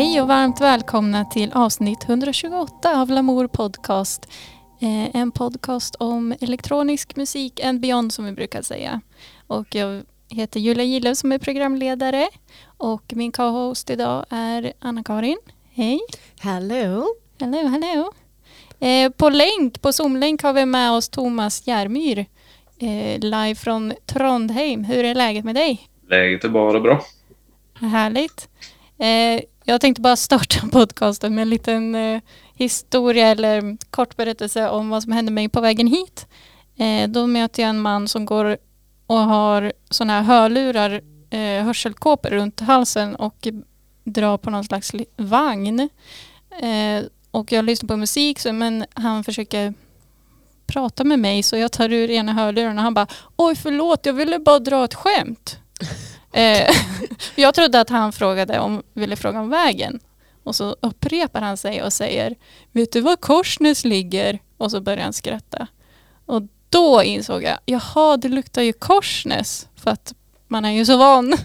Hej och varmt välkomna till avsnitt 128 av Lamour Podcast. Eh, en podcast om elektronisk musik and beyond som vi brukar säga. Och jag heter Julia Gille som är programledare och min co-host idag är Anna-Karin. Hej! Hello! Hello, hello! Eh, på länk, på Zoom-länk har vi med oss Thomas Järmyr eh, live från Trondheim. Hur är läget med dig? Läget är bara bra. Härligt. Jag tänkte bara starta podcasten med en liten eh, historia eller kort berättelse om vad som hände mig på vägen hit. Eh, då möter jag en man som går och har sådana här hörlurar, eh, hörselkåpor runt halsen och drar på någon slags vagn. Eh, och jag lyssnar på musik så, men han försöker prata med mig så jag tar ur ena hörluren och han bara Oj förlåt jag ville bara dra ett skämt. Eh, jag trodde att han frågade om, ville fråga om vägen. Och så upprepar han sig och säger Vet du var Korsnäs ligger? Och så börjar han skratta. Och då insåg jag, jaha det luktar ju Korsnäs. För att man är ju så van.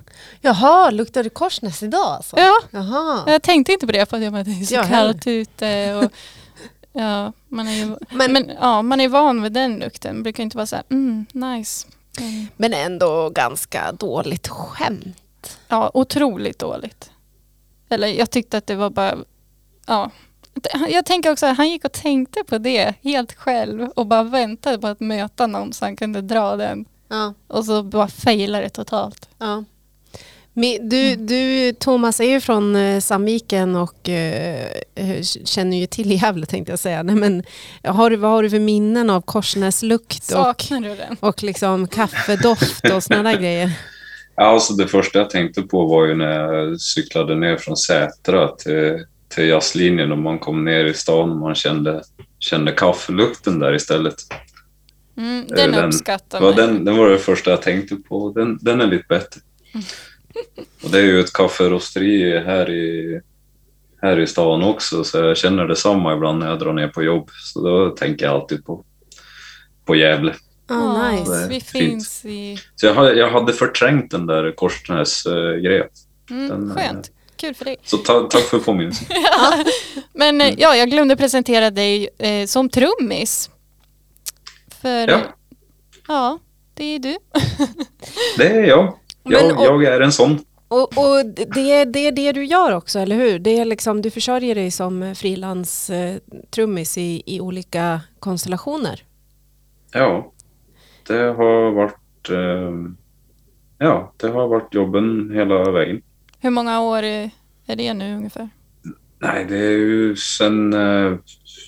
Jaha, luktar det korsnäs idag alltså? Ja, Jaha. jag tänkte inte på det för att jag bara, det är så Jag kallt ute. Och, ja, man är ju Men, men ja, man är van vid den lukten. brukar inte vara så här, mm, nice. Mm. men ändå ganska dåligt skämt. Ja, otroligt dåligt. Eller jag tyckte att det var bara, ja. Jag tänker också att han gick och tänkte på det helt själv och bara väntade på att möta någon så han kunde dra den. Ja. Och så bara failade det totalt. ja. Du, du Thomas är ju från eh, Sandviken och eh, eh, känner ju till Gävle tänkte jag säga. Nej, men, har du, vad har du för minnen av korsnäslukt och, och liksom kaffedoft och sådana där grejer? Ja, alltså det första jag tänkte på var ju när jag cyklade ner från Sätra till, till jazzlinjen och man kom ner i stan och man kände, kände kaffelukten där istället. Mm, den den- uppskattar man. den, den var det första jag tänkte på. Den, den är lite bättre. Och det är ju ett kafferosteri här i, här i stan också så jag känner detsamma ibland när jag drar ner på jobb. Så då tänker jag alltid på, på Gävle. Ah, Ja, nice. Vi Fint. finns i... Så jag, jag hade förträngt den där Korsnäs-grejen. Mm, Den, eh, skönt. Kul för dig. Så ta, tack för påminnelsen. Men Mm. ja, jag glömde presentera dig eh, som trummis. För Ja. ja, det är du. Det är jag. Men, Jag, och- jag är en sån. Och, och det, är, det är det du gör också, eller hur? Det är liksom, du försörjer dig som frilanstrummis i, i olika konstellationer. Ja, det har varit... Eh, ja, det har varit jobben hela vägen. Hur många år är det nu ungefär? Nej, det är ju sen eh,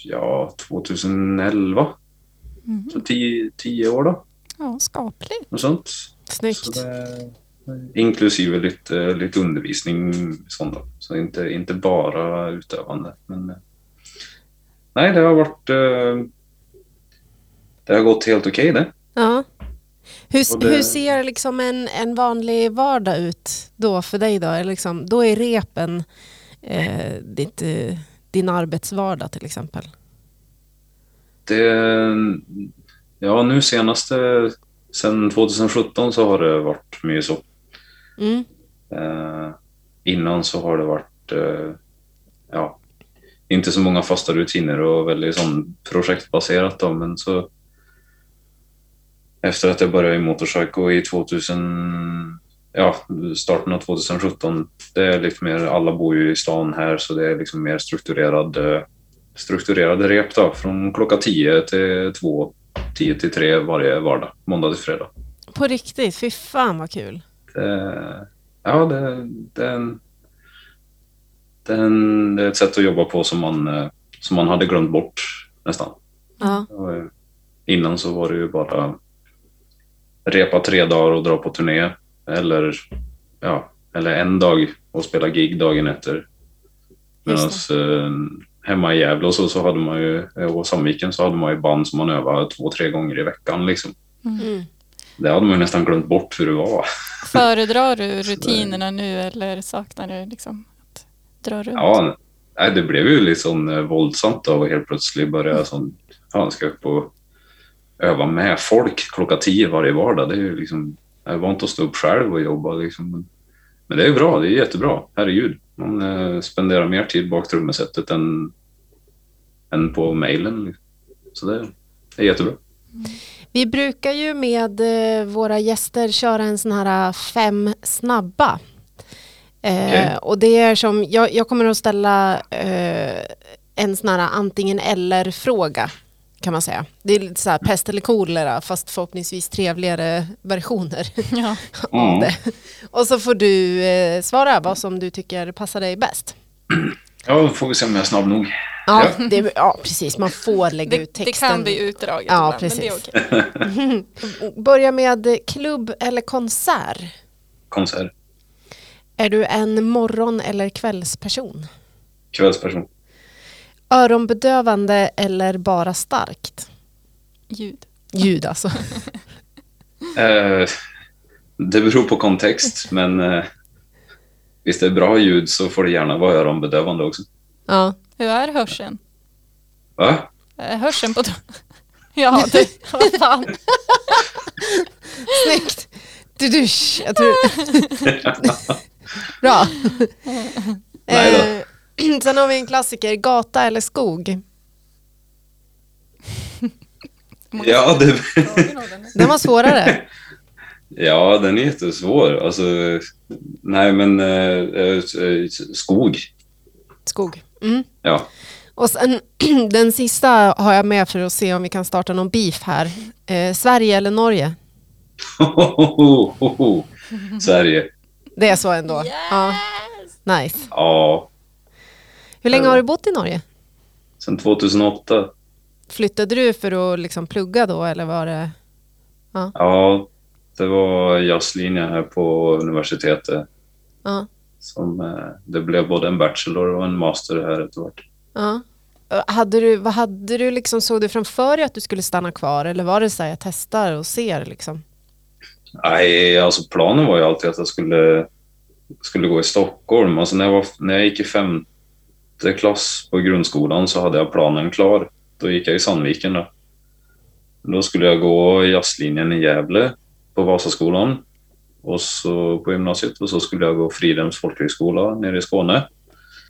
ja, 2011. Mm. Så tio, tio år då. Ja, skapligt. Något sånt. Snyggt. Så det, inklusive lite, lite undervisning. Sånt då. Så inte, inte bara utövande. Men, eh, nej, det har varit... Eh, det har gått helt okej det. Ja. Hur, det- hur ser liksom en, en vanlig vardag ut då för dig? Då, liksom, då är repen eh, ditt, eh, din arbetsvardag till exempel. Det, ja, nu senaste, sen 2017 så har det varit mycket så. Mm. Eh, innan så har det varit, eh, ja, inte så många fasta rutiner och väldigt sån projektbaserat då, men så efter att jag började i Motorcycle i 2000, ja, starten av 2017, det är lite mer, alla bor ju i stan här så det är liksom mer strukturerad, eh, strukturerade rep då, från klockan 10 till 2, 10 till 3 varje vardag, måndag till fredag. På riktigt, fy fan vad kul. Det, ja, det, det, är en, det, är en, det är ett sätt att jobba på som man, eh, som man hade glömt bort nästan. Ja. Eh, Innan så var det ju bara repa tre dagar och dra på turné eller, ja, eller en dag och spela gig dagen efter. Medan eh, hemma i Gävle och så, så hade man ju, och Sandviken så hade man ju band som man övade två, tre gånger i veckan. Liksom. Mm. Det hade man nästan glömt bort hur det var. Föredrar du rutinerna nu eller saknar du liksom att dra runt? Ja, nej, det blev ju liksom eh, våldsamt då och helt plötsligt börja fan ska upp och öva med folk klockan tio varje vardag. Det är ju liksom, jag är vant att stå upp själv och jobba liksom. Men det är bra, det är jättebra, herregud. Man eh, spenderar mer tid bak trummesättet än, än på mejlen. Så det är jättebra. Vi brukar ju med eh, våra gäster köra en sån här fem snabba. Eh, Okej. Och det är som, jag, jag kommer att ställa eh, en sån här antingen eller fråga kan man säga. Det är lite så här pest eller kolera fast förhoppningsvis trevligare versioner Ja. av Mm. det. Och så får du eh, svara vad som du tycker passar dig bäst. Ja, då får vi se om jag är snabb nog. Ja, det, ja precis. Man får lägga Det, ut det texten. kan bli utdraget Ja, ibland, men det är precis. okej. Börja med klubb eller konsert. Konsert. Är du en morgon eller kvällsperson? Kvällsperson. Öronbedövande eller bara starkt? Ljud. Ljud alltså. Eh, det beror på kontext, men eh, visst det är bra ljud så får det gärna vara öronbedövande också. Ja. Hur är hörseln? Va? Hörseln på... Ja, det, vad fan. Snyggt! Dudusch. Jag tror... Bra. Nej då. Eh, Sen har vi en klassiker, gata eller skog? Ja, det, Den var svårare. Ja, den är jättesvår. Alltså, nej, men eh, eh, skog. Skog. Mm. Ja. Och sen den sista har jag med för att se om vi kan starta någon beef här. Eh, Sverige eller Norge? Sverige. Det är så ändå? Ja. Nice. Ja, Hur länge har du bott i Norge? sen 2008. Flyttade du för att liksom plugga då eller var det? Ja, det var jazzlinjen här på universitetet. Ja. Som, eh, det blev både en bachelor och en master här ett år. ja. Hade du, vad hade du liksom, såg du framför dig att du skulle stanna kvar eller var det så här jag testar och ser liksom? Nej, alltså planen var ju alltid att jag skulle, skulle gå i Stockholm. Alltså när, jag var, när jag gick i femte klass på grundskolan så hade jag planen klar. Då gick jag i Sandviken. Då, då skulle jag gå jazzlinjen i Gävle på Vasaskolan och så på gymnasiet och så skulle jag gå Fridhems folkhögskola nere i Skåne.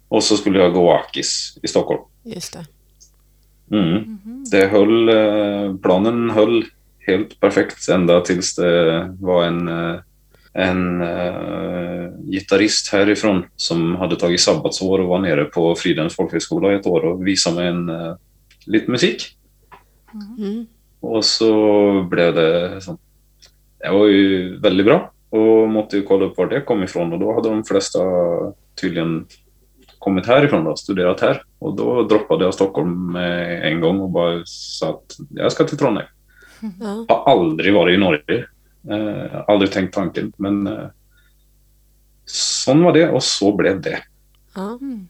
Och så skulle jag gå Akis i Stockholm. Just det. Mm. Det höll, eh, planen höll helt perfekt ända tills det var en, eh, en uh, gitarrist härifrån som hade tagit sabbatsår och var nere på Fridhems folkhögskola i ett år och visade mig en, uh, lite musik. Mm. Och så blev det så. Det var ju väldigt bra och måste ju kolla upp var det kom ifrån och då hade de flesta tydligen kommit härifrån då, studerat här. Och då droppade jag Stockholm en gång och bara sa att jag ska till Trondheim. Ja. Har aldrig varit i Norge. Eh, aldrig tänkt tanken, men eh, sån var det och så blev det. Mm.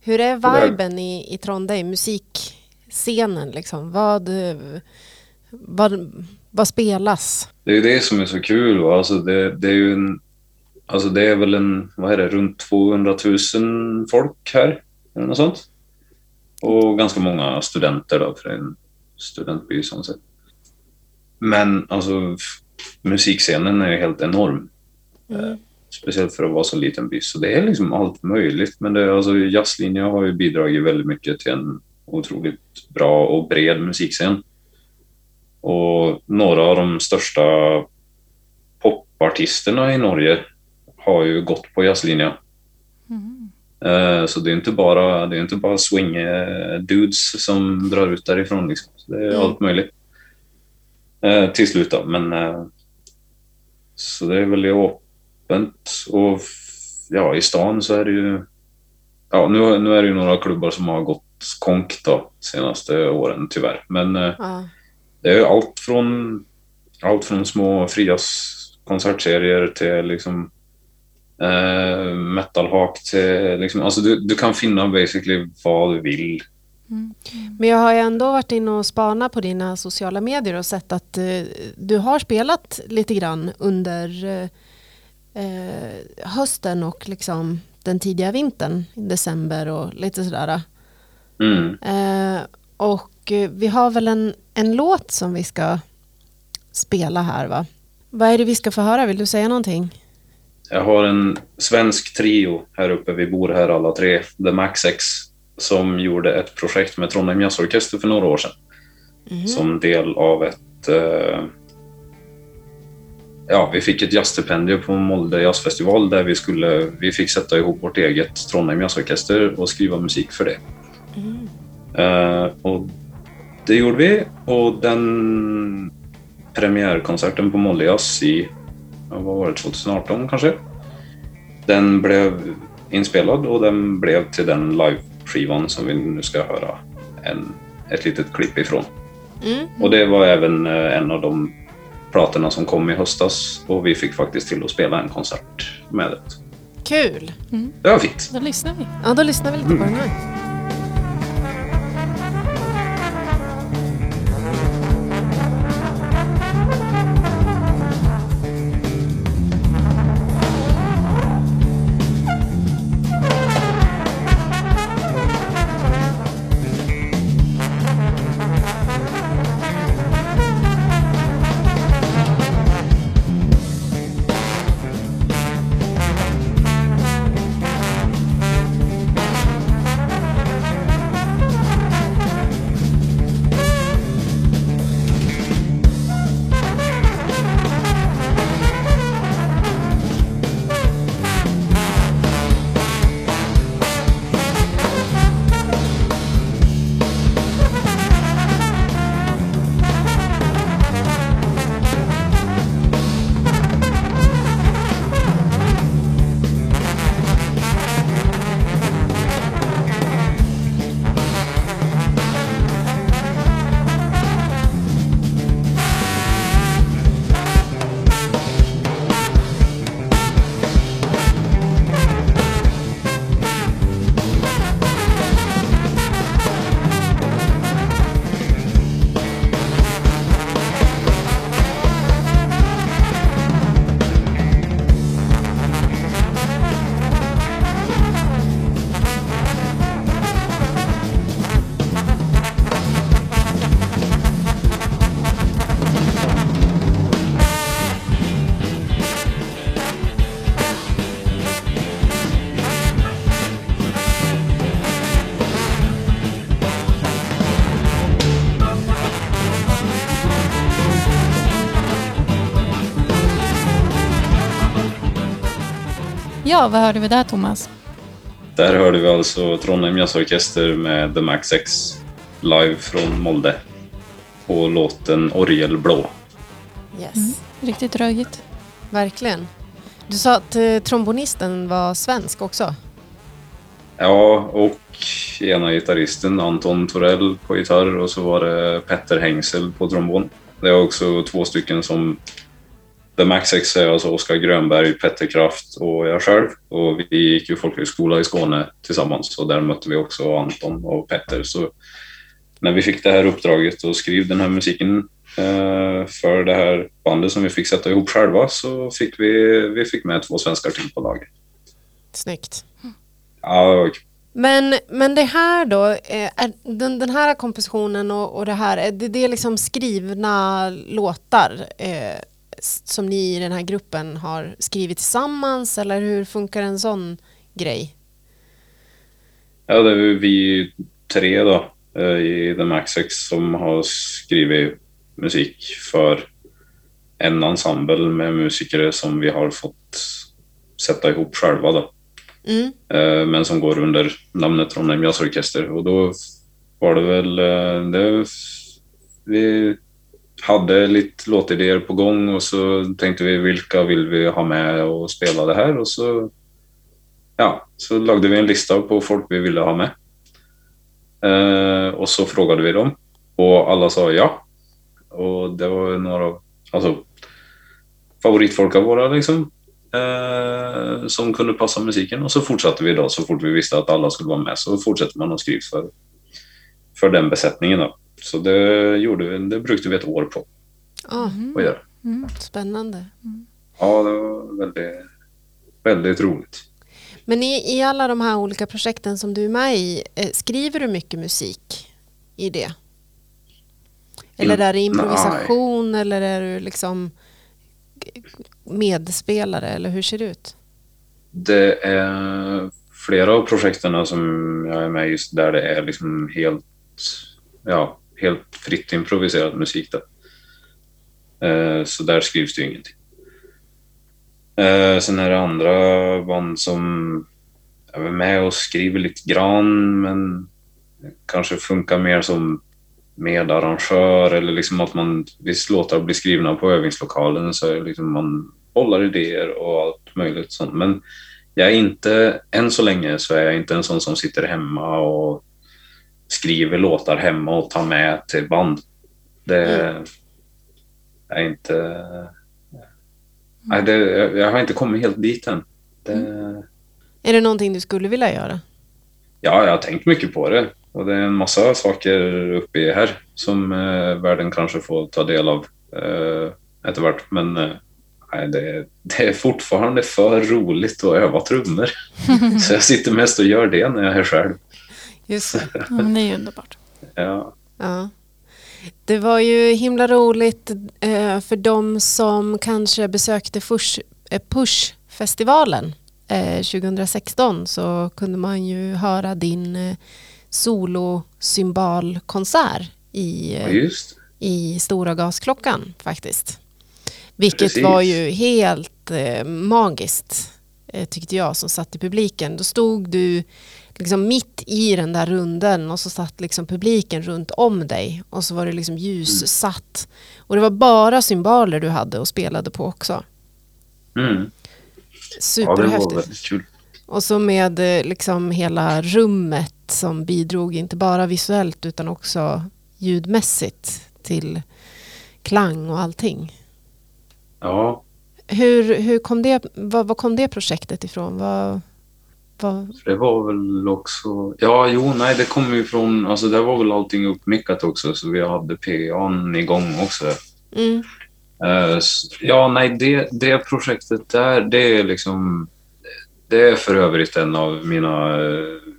Hur är viben i, i Trondheim, musikscenen liksom? Vad, vad, vad spelas? Det är ju det som är så kul. Va? Alltså det, det är ju en, alltså det är väl en, vad är det, runt 200 000 folk här. Eller något sånt. Och ganska många studenter då, för det är en studentby som sett. Men alltså musikscenen är ju helt enorm. Mm. Speciellt för att vara så liten by. Så det är liksom allt möjligt. Men det, alltså, jazzlinjen har ju bidragit väldigt mycket till en otroligt bra och bred musikscen. Och några av de största popartisterna i Norge har ju gått på jazzlinjen. Mm. Eh, Så det är inte bara, det är inte bara swing-dudes som drar ut därifrån. Liksom. Så det är Mm. allt möjligt. Eh, till slut då, men... eh, Så det är väldigt öppet. Och ja, i stan så är det ju... Ja, nu, nu är det ju några klubbar som har gått konk då, senaste åren tyvärr. Men eh, Ja. Det är ju allt från, allt från små fria konsertserier till liksom eh, metalhak till liksom, alltså du, du kan finna basically vad du vill. Mm. Men jag har ju ändå varit inne och spanat på dina sociala medier och sett att eh, du har spelat lite grann under eh, eh, hösten och liksom den tidiga vintern, december och lite sådär. Mm. Eh, och eh, vi har väl en, en låt som vi ska spela här va? Vad är det vi ska få höra? Vill du säga någonting? jag har en svensk trio här uppe, vi bor här alla tre, The Max X, som gjorde ett projekt med Trondheim Jazzorkester för några år sedan. Mhm. Som del av ett... Eh, ja, vi fick ett jazzstipendium på Molde jazzfestival där vi, skulle, vi fick sätta ihop vårt eget Trondheim Jazzorkester och skriva musik för det. Mm. Eh, och det gjorde vi och den premiärkonserten på Molde Jazz i, vad var det, 2018 kanske? Den blev inspelad och den blev till den live-skivan som vi nu ska höra en, ett litet klipp ifrån. Mm. Och det var även eh, en av de platorna som kom i höstas och vi fick faktiskt till att spela en konsert med det. Kul. Det var fint. Då lyssnar vi. Ja, då lyssnar vi lite på den här. Ja, vad hörde vi där Thomas? Där hörde vi alltså Trondheim Jazzorkester med The Max X live från Molde på låten Orgelblå. Yes, Riktigt röjigt. verkligen. Du sa att eh, trombonisten var svensk också. Ja, och ena gitarristen Anton Torell på gitarr och så var det Petter Hengsel på trombon. Det är också två stycken som The Max X är alltså Oskar Grönberg, Petter Kraft och jag själv. Och vi gick ju folkhögskola i Skåne tillsammans och där mötte vi också Anton och Petter. Så när vi fick det här uppdraget och skrev den här musiken eh, för det här bandet som vi fick sätta ihop själva så fick vi, vi fick med två svenskar till på laget. Snyggt. Ja, kul. Men, men det här då, eh, är den, den här kompositionen och, och det här, är det, det är liksom skrivna låtar eh, som ni i den här gruppen har skrivit tillsammans eller hur funkar en sån grej? Ja, det är vi tre då eh, i The Max X som har skrivit musik för en ensemble med musiker som vi har fått sätta ihop själva då. Mm. Eh, Men som går under namnet Trondheim Jazzorkester och då var det väl eh, det, vi hade lite låtidéer på gång och så tänkte vi vilka vill vi ha med och spela det här och så ja, så lagde vi en lista på folk vi ville ha med. Eh, och så frågade vi dem och alla sa ja. Och det var några av- alltså, favoritfolk av våra liksom. Eh, som kunde passa musiken och så fortsatte vi då så fort vi visste att alla skulle vara med så fortsätter man att skriva för, för den besättningen då. Så det gjorde vi, det brukade vi ett år på Ah, att göra. Mm. spännande. Ja, det var väldigt, väldigt roligt. Men i, i alla de här olika projekten som du är med i, eh, skriver du mycket musik i det? Eller Mm, är det improvisation eller är du liksom medspelare eller hur ser det ut? Det är flera av projekten som jag är med i just där det är liksom helt, ja, helt fritt improviserad musik. Då. Eh, så där skrivs det ju ingenting. Eh, sen är det andra band som jag är med och skriver lite grann men kanske funkar mer som medarrangör eller liksom att man, visst låtar blir skrivna på övningslokalen så är liksom man bollar idéer och allt möjligt sånt. Men jag är inte, än så länge så är jag inte en sån som sitter hemma och skriver låtar hemma och tar med till band. Det mm. är inte... Nej, det, jag har inte kommit helt dit än. Det... Mm. Är det någonting du skulle vilja göra? Ja, jag har tänkt mycket på det. Och det är en massa saker uppe här som eh, världen kanske får ta del av eh, efterhvart. Men eh, det, det, är fortfarande för roligt att öva trummor. så jag sitter mest och gör det när jag är själv. Just det. Ja, men det är ju underbart. Ja. ja. Det var ju himla roligt eh, för de som kanske besökte eh, Push-festivalen 2016 eh, så kunde man ju höra din solosymbalkonsert i, ja, i Stora gasklockan faktiskt. Vilket Precis. var ju helt eh, magiskt eh, tyckte jag som satt i publiken. Då stod du liksom mitt i den där runden och så satt liksom publiken runt om dig och så var det liksom ljussatt. Mm. Och det var bara symboler du hade och spelade på också. Mm. Superhäftigt. Ja. Och så med eh, liksom hela rummet som bidrog inte bara visuellt utan också ljudmässigt till klang och allting. Ja. Hur, hur kom det, vad, vad kom det projektet ifrån? Vad, vad... Det var väl också... Ja, jo, nej, det kom ju från... Alltså, det var väl allting uppmickat också, så vi hade PA'n igång också. Mm. Uh, ja, nej, det, det projektet där, det är liksom... Det är för övrigt en av mina,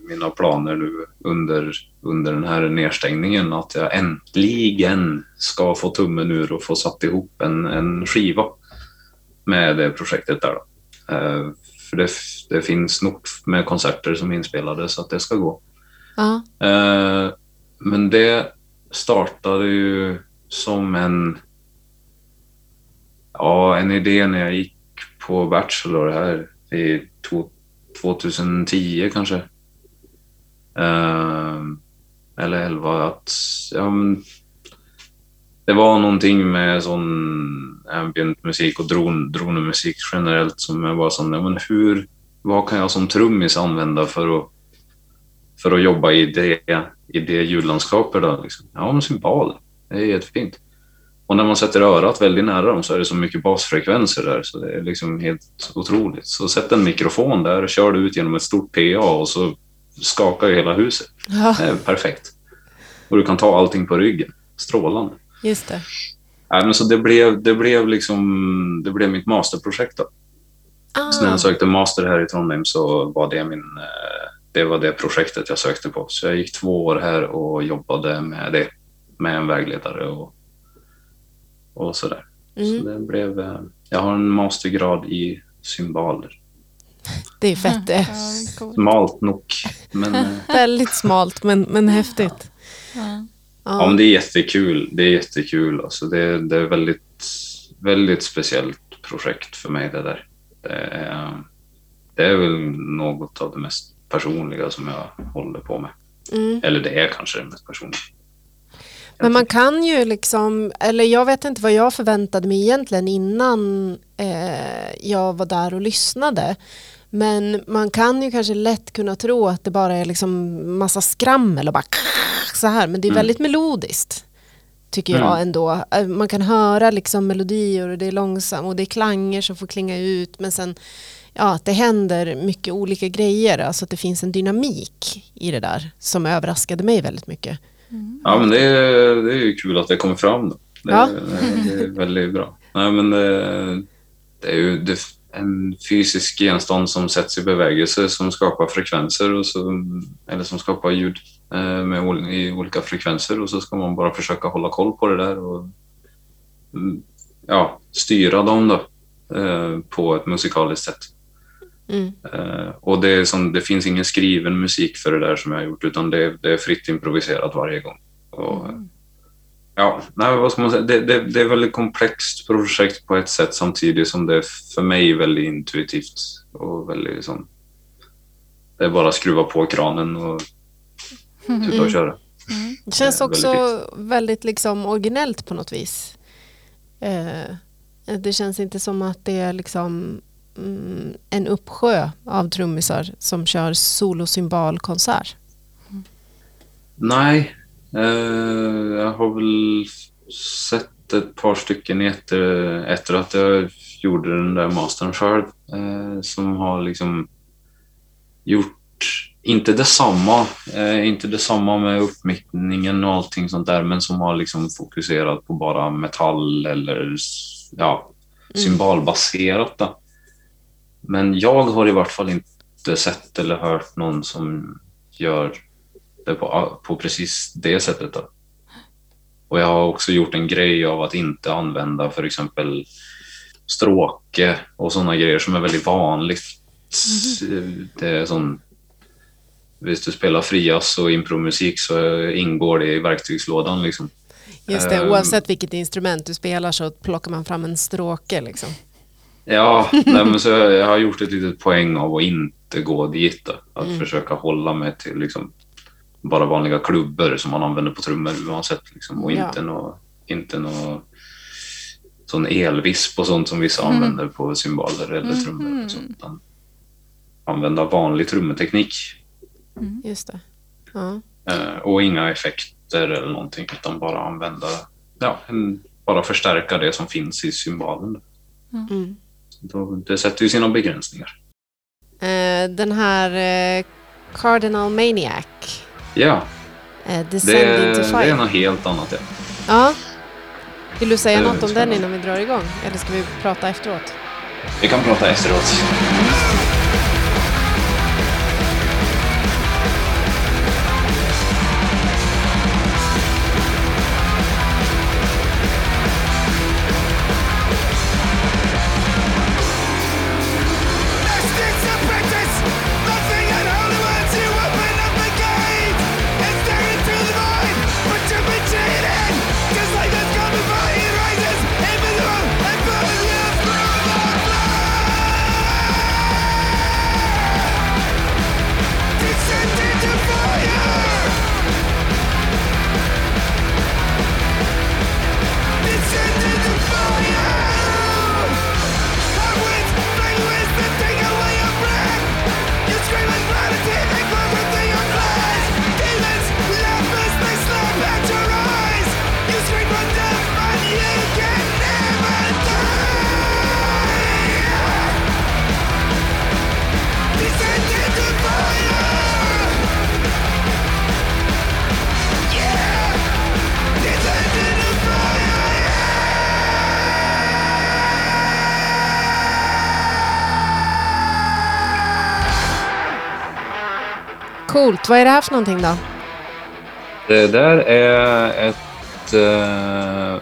mina planer nu under, under den här nedstängningen, att jag äntligen ska få tummen ur och få satt ihop en, en skiva med det projektet där. Uh, för det, det, finns nog med konserter som är inspelade så att det ska gå. Uh, men det startade ju som en, ja, en idé när jag gick på Bachelor här i 2010 kanske. Uh, eller 11. Att, ja, men, det var någonting med sån ambient musik och dron, dronemusik generellt som jag var sån, ja, men hur, vad kan jag som trummis använda för att, för att jobba i det, i det ljudlandskapet? Då, liksom? Ja, en symbol. Det är jättefint. Och när man sätter örat väldigt nära dem så är det så mycket basfrekvenser där så det är liksom helt otroligt. Så sätt en mikrofon där, kör du ut genom ett stort PA och så skakar ju hela huset. Ja. Det perfekt. Och du kan ta allting på ryggen. Strålande. Just det. Ja, men så det blev, det blev liksom, det blev mitt masterprojekt då. Ah. Så när jag sökte master här i Trondheim så var det min, eh, det var det projektet jag sökte på. Så jag gick två år här och jobbade med det, med en vägledare och, och sådär. Mm. Så det blev, eh, jag har en mastergrad i symboler. Det är fett det. Smalt nog. Men, eh, Väldigt smalt men, men häftigt. Ja. Ja, men det är jättekul. Det är jättekul. Alltså det, det är väldigt, väldigt speciellt projekt för mig det där. Det är, det är väl något av det mest personliga som jag håller på med. Mm. Eller det är kanske det mest personliga. Men man kan ju liksom, eller jag vet inte vad jag förväntade mig egentligen innan eh, jag var där och lyssnade. Men man kan ju kanske lätt kunna tro att det bara är liksom massa skrammel och bara så här, men det är mm. väldigt melodiskt. Tycker jag mm. ändå. Eh, man kan höra liksom melodier och det är långsamt och det är klanger som får klinga ut men sen ja, det händer mycket olika grejer, alltså att det finns en dynamik i det där som överraskade mig väldigt mycket. Mm. Ja men det är, det är ju kul att det kommer fram. Då. Det, ja. det, det är väldigt bra. Nej, men det, det är ju det, en fysisk genstand som sätts i bevägelse som skapar frekvenser och så, eller som skapar ljud eh, med, i olika frekvenser och så ska man bara försöka hålla koll på det där och mm, ja, styra dem då eh, på ett musikaliskt sätt. Mm. Eh, och det, är som, det finns ingen skriven musik för det där som jag har gjort, utan det, det är fritt improviserat varje gång. Och, Ja, nej, vad ska man säga? Det, det, det är väldigt komplext projekt på ett sätt samtidigt som det är för mig väldigt intuitivt och väldigt som... Det är bara att skruva på kranen och tuta och köra. Det känns Eh, också väldigt väldigt, liksom originellt på något vis. Eh, det känns inte som att det är liksom mm, en uppsjö av trummisar som kör solosymbolkonsert. Nej, jag har väl sett ett par stycken efter, efter att jag gjorde den där mastern själv eh, som har liksom gjort, inte detsamma, eh, inte detsamma med uppmickningen och allting sånt där, men som har liksom fokuserat på bara metall eller ja, symbolbaserat. Då. Men jag har i vart fall inte sett eller hört någon som gör det på, på precis det sättet. Då. Och jag har också gjort en grej av att inte använda för exempel stråke och sådana grejer som är väldigt vanligt. Det är sån, Visst du spelar frias och impromusik så ingår det i verktygslådan. Liksom. Just det, Ehm. oavsett vilket instrument du spelar så plockar man fram en stråke. Liksom. Ja, nej, men så jag, jag har gjort ett litet poäng av att inte gå dit. Då. Att Mm. försöka hålla mig till liksom, bara vanliga klubbor som man använder på trummor oavsett. Liksom, och Ja. inte nå inte nå sån elvisp och sånt som vissa Mm. använder på cymbaler eller trummor. Mhm. Och sånt, utan använda vanlig trummeteknik Just det. Ja. eh, och inga effekter eller någonting utan bara använda, ja, en, bara förstärka det som finns i cymbalen. Mm. Då, det sätter ju sina begränsningar. Eh, den här eh, Cardinal Maniac, Ja, eh, det, Descend into det Fire. är något helt annat. Ja. Ja. Vill du säga något om den innan vi drar igång? Eller ska vi prata efteråt? Vi kan prata efteråt. Coolt. Vad är det här för någonting då? Det där är ett eh,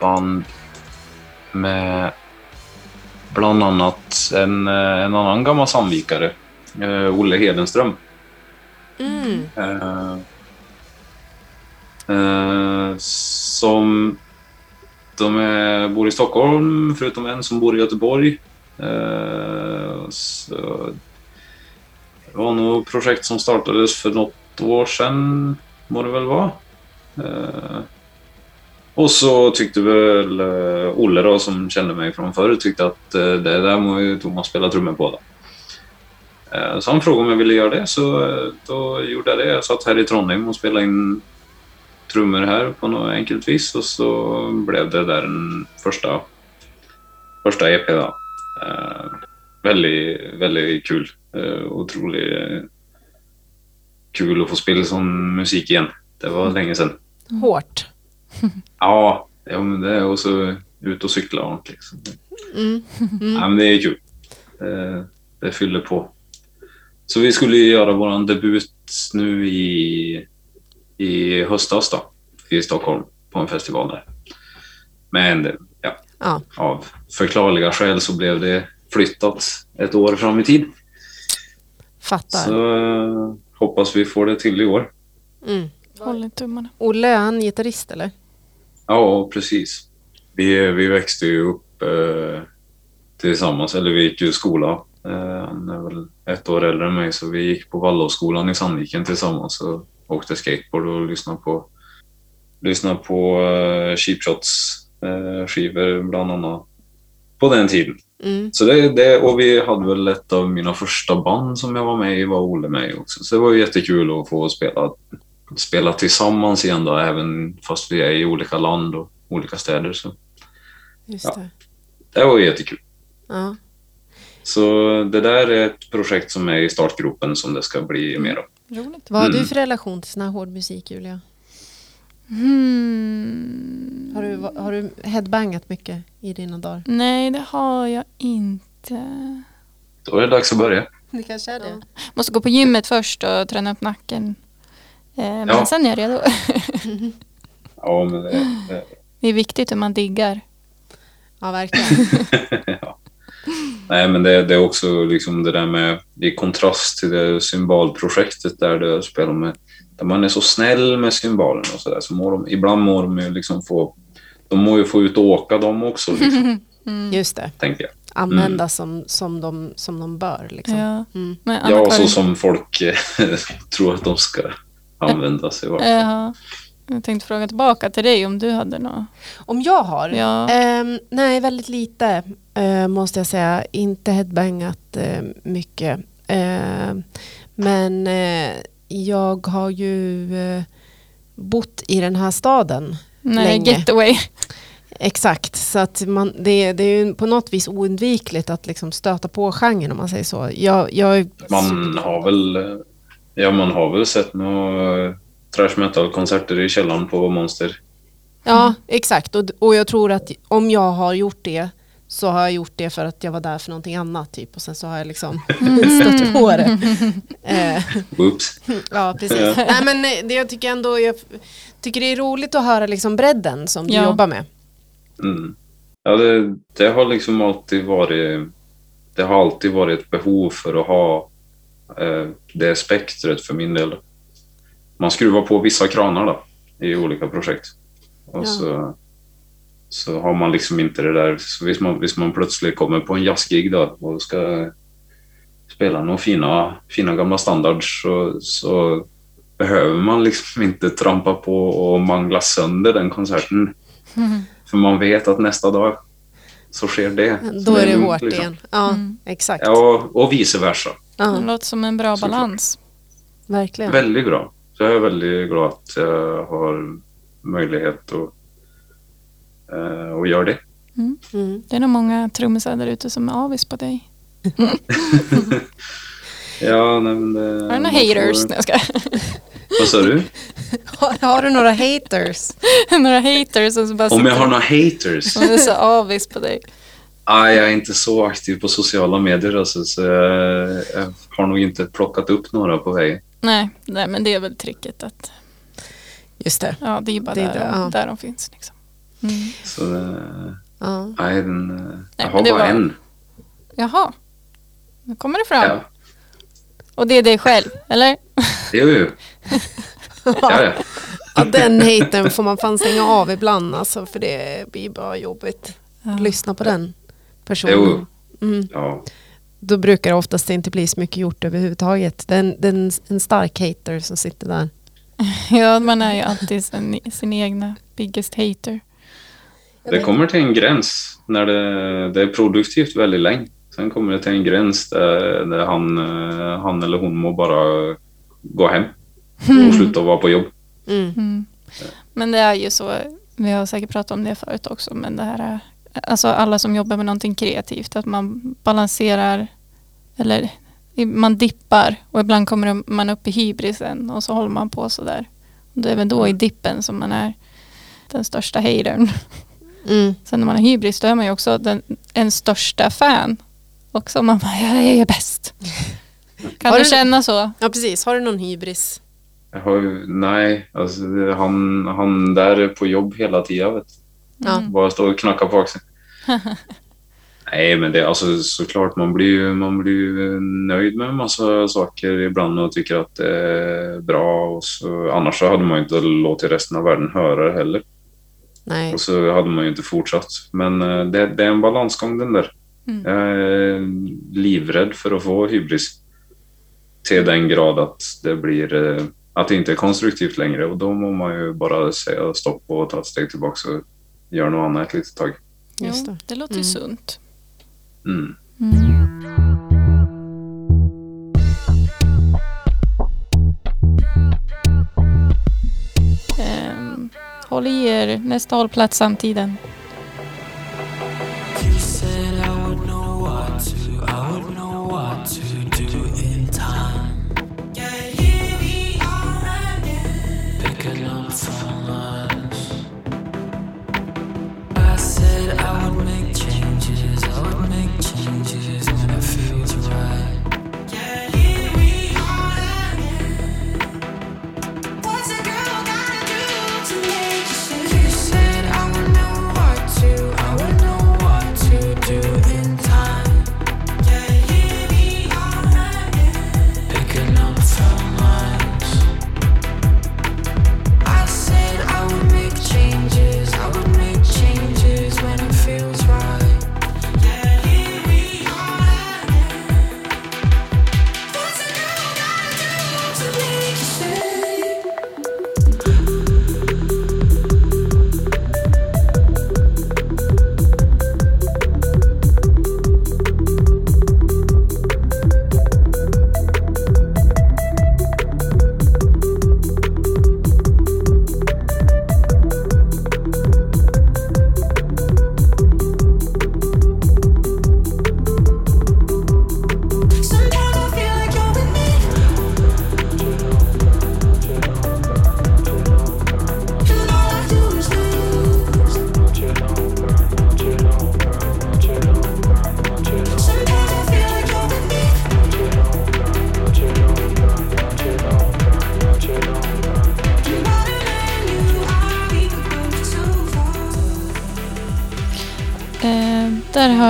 band med bland annat en, eh, en annan gammal Sandvikare, eh, Olle Hedenström. Mm. Eh, eh, som de är, bor i Stockholm, förutom en som bor i Göteborg. Eh, så det var nog projekt som startades för något år sedan, må det väl vara. Eh, och så tyckte väl eh, Olle då, som kände mig från förr, tyckte att eh, det där må ju Thomas spela trummor på. Då. Så han frågade om jag ville göra det, så då gjorde jag det. Jag satt här i Trondheim och spelade in trummor här på något enkelt vis och så blev det där en första, första EP. Då. Väldigt, väldigt kul. Eh, otroligt eh, kul att få spela sån musik igen. Det var länge sedan. Hårt. Ja, ja men det är och så ut och cykla ordentligt. liksom. Mm. Ja, men det är kul. Eh, det fyller på. Så vi skulle göra vår debut nu i, i höstas då, i Stockholm på en festival där. Men det, ja, Ja, av förklarliga skäl så blev det flyttat ett år fram i tid. Fattar. Så eh, hoppas vi får det till i år. Mm. Håller tummarna. Olle, är han gitarrist eller? Ja, precis. Vi, vi växte ju upp eh, tillsammans, eller vi gick ju i skola. Eh, han är väl ett år äldre än mig, så vi gick på Waldorfskolan i Sandviken tillsammans och åkte skateboard och lyssnade på, lyssnade på eh, Cheap Shots eh, skivor bland annat på den tiden. Mm. Så det, det, och vi hade väl ett av mina första band som jag var med i var Olle med i också. Så det var ju jättekul att få spela, spela tillsammans igen då, även fast vi är i olika land och olika städer. Så Just Ja. det. det var ju jättekul. Ja. Så det där är ett projekt som är i startgropen som det ska bli mer av. Roligt. Vad har du Mm. för relation till sån här hård musik, Julia? Hmm. Har du, har du headbangat mycket i dina dagar? Nej, det har jag inte. Då är det dags att börja. Det kanske är det. Måste gå på gymmet först och träna upp nacken. Eh, men Ja. sen är jag redo. Ja, men det, det, Det är viktigt hur man diggar. Ja, verkligen. ja. Nej, men det, det är också liksom det där med i kontrast till det symbolprojektet där det spelar med där man är så snäll med symbolerna och sådär så mår de, ibland mår de ju liksom få de må ju få ut och åka de också, liksom, Mm. Just det. tänker jag. Använda som, som, de, som de bör. Liksom. Ja. Mm. Men Ja, så som folk eh, tror att de ska använda sig av. Jaha. Jag tänkte fråga tillbaka till dig om du hade något. Om jag har? Ja. Ehm, nej, väldigt lite eh, måste jag säga. Inte headbangat eh, mycket. Ehm, men eh, jag har ju eh, bott i den här staden Nej, Länge. getaway. Exakt, så att man, det, det är ju på något vis oundvikligt att liksom stöta på genren om man säger så. Jag, jag, Man har väl, ja, man har väl sett några trash metal-konserter i källaren på Monster. Ja, exakt. Och, och jag tror att om jag har gjort det så har jag gjort det för att jag var där för någonting annat typ och sen så har jag liksom stött på det. Eh, ja, precis. Ja. Nej, men eh, det jag tycker ändå, jag tycker det är roligt att höra liksom bredden som du Ja. jobbar med. Mm. Ja, det, det har liksom alltid varit det har alltid varit ett behov för att ha eh, det spektret för min del. Man skruvar på vissa kranar då, i olika projekt. Och Ja. så, så har man liksom inte det där, så hvis man, hvis man plötsligt kommer på en jazzgig då och ska spela några fina, fina gamla standards så, så behöver man liksom inte trampa på och mangla sönder den konserten. För man vet att nästa dag så sker det. Då är det hårt liksom. igen. Ja, Mm. exakt. Ja, och vice versa. Det Ja, låter som en bra balans. verkligen. Väldigt bra. Så jag är väldigt glad att jag har möjlighet att, eh, att göra det. Mm. Det är nog många trummisar där ute som är avis på dig. Ja, nej, men det, Har du några får- haters? Jag ska. Vad sa du? Har, har du några haters? några haters som bara Om jag har några haters? som är så avis på dig. Nej, jag är inte så aktiv på sociala medier alltså, så jag, jag har nog inte plockat upp några på vägen. Nej, nej, men det är väl tricket att Just det. ja, det är bara Det är där, det, de, ja. där de finns. Liksom. Mm. Så eh, Ja. nej, den, jag har det bara var- en. Jaha, nu kommer det fram. Ja, Och det är dig själv, eller? jo, jo. Ja, ja. Ja, den haten får man fan stänga av ibland alltså, för det blir bara jobbigt. Ja. Lyssna på den personen. Jo. Mm. ja. Då brukar det oftast inte bli så mycket gjort överhuvudtaget. Det är en, det är en, en stark hater som sitter där. Ja, man är ju alltid sin, sin egna biggest hater. Det kommer till en gräns när det, det är produktivt väldigt länge. Sen kommer det till en gräns där, där han, eh, han eller hon må bara gå hem och sluta vara på jobb. Mm. Mm. Men det är ju så, vi har säkert pratat om det förut också, men det här är, alltså alla som jobbar med någonting kreativt, att man balanserar, eller man dippar och ibland kommer man upp i hybrisen och så håller man på sådär. Det är väl då i dippen som man är den största hatern. Mm. Sen när man har hybris då är man ju också den, en största fan. Också man bara, jag är bäst. Kan Har du känna så? Ja precis, har du någon hybris? Jag har nej, alltså, han, han där är på jobb hela tiden. Vet. Mm. Bara står och knackar på axeln. Nej, men det, alltså, såklart, man blir, man blir nöjd med en massa saker ibland och tycker att det är bra. Och så, annars så hade man inte låtit resten av världen höra det heller. Nej. Och så hade man ju inte fortsatt. Men eh, det, det är en balansgång den där. Mm. Jag är livrädd för att få hybris. Till den grad att det blir eh, att det inte är konstruktivt längre. Och då må man ju bara säga stopp och ta ett steg tillbaka och göra något annat ett litet tag. Just det. det låter Mm. sunt. Mm. Ehm, håll i er, nästa hållplats samtiden.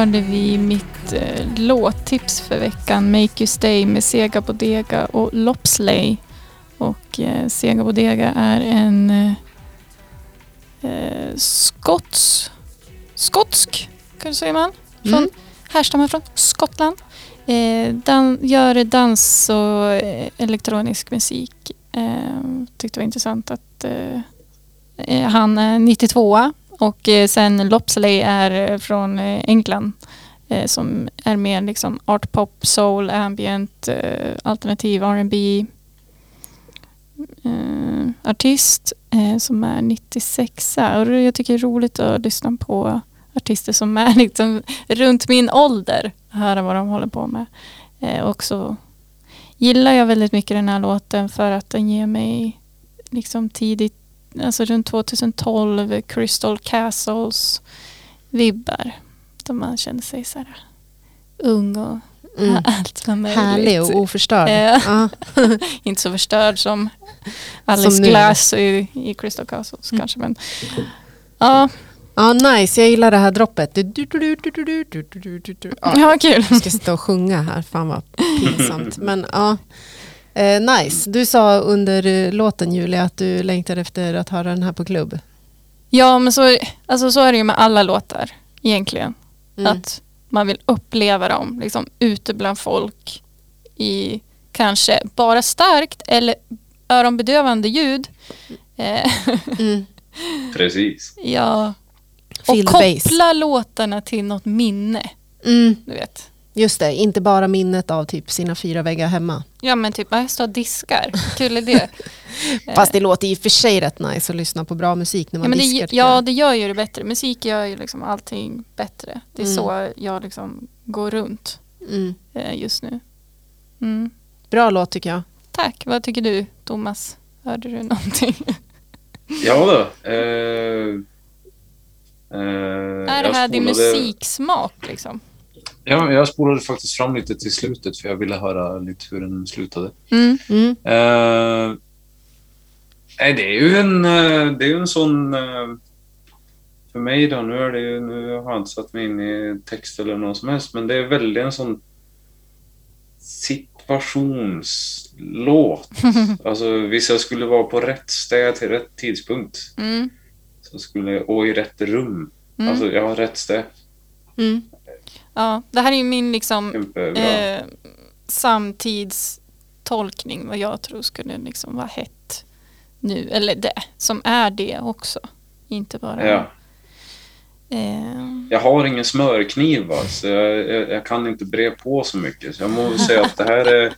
Hörde vi mitt eh, låttips för veckan. Make You Stay med Sega Bodega och Lopsley. Och eh, Sega Bodega är en eh, eh, skots, skotsk, kan säger man, från, Mm. härstammar från Skottland. Eh, dan, gör dans och eh, elektronisk musik. Eh, tyckte det var intressant att eh, eh, han är 92 och eh, sen Lopsley är eh, från eh, England som är mer liksom art pop, soul, ambient, alternativ R&B artist som är 96 och jag tycker det är roligt att lyssna på artister som är liksom runt min ålder. Höra vad de håller på med. Och så gillar jag väldigt mycket den här låten för att den ger mig liksom tidigt, alltså runt 2012, Crystal Castles vibbar. Då man känner sig så här ung och mm. allt vad möjligt. Härlig och oförstörd. Ja. Inte så förstörd som Alice som Glass i, i Crystal Castles mm. kanske. Men, ja. Ja, ah, nice. Jag gillar det här droppet. Ja, kul. Jag ska sitta och sjunga här. Fan vad pinsamt. Men ah, eh, nice. Du sa under eh, låten Julia att du längtar efter att höra den här på klubb. Ja, men så, alltså, så är det ju med alla låtar egentligen. Mm. Att man vill uppleva dem liksom, ute bland folk i kanske bara starkt eller öronbedövande ljud. Eh, Mm. Precis. ja, Feel och bass. koppla låtarna till något minne. Mm. Du vet. Just det, inte bara minnet av typ sina fyra väggar hemma. Ja men typ, jag står och diskar. Kul är det. Fast det låter i och för sig rätt nice att lyssna på bra musik när Ja, man men det, diskar. ja, det gör ju det bättre. Musik gör ju liksom allting bättre. Det är Mm. så jag liksom går runt Mm. eh, just nu. Mm. Bra låt tycker jag. Tack. Vad tycker du, Thomas? Hörde du någonting? Ja då. Eh, eh, är det här din musiksmak liksom? Ja, jag spolade faktiskt fram lite till slutet för jag ville höra lite hur den slutade. Mm. Mm. Nej, det är ju en, eh, det är ju en sån... eh, för mig då, nu, är det ju, nu har jag inte satt mig in i text eller något som helst, men det är väldigt en sån situationslåt. alltså, hvis jag skulle vara på rätt ställe till rätt tidpunkt Mm. så skulle, och i rätt rum. Mm. Alltså, jag har rätt ställe. Mm. Ja, det här är ju min liksom eh, samtidstolkning vad jag tror skulle liksom vara hett nu. Eller det som är det också. Inte bara... ja. Eh, Jag har ingen smörkniv, va, så jag, jag, jag kan inte bre på så mycket. Så jag måste säga att det här är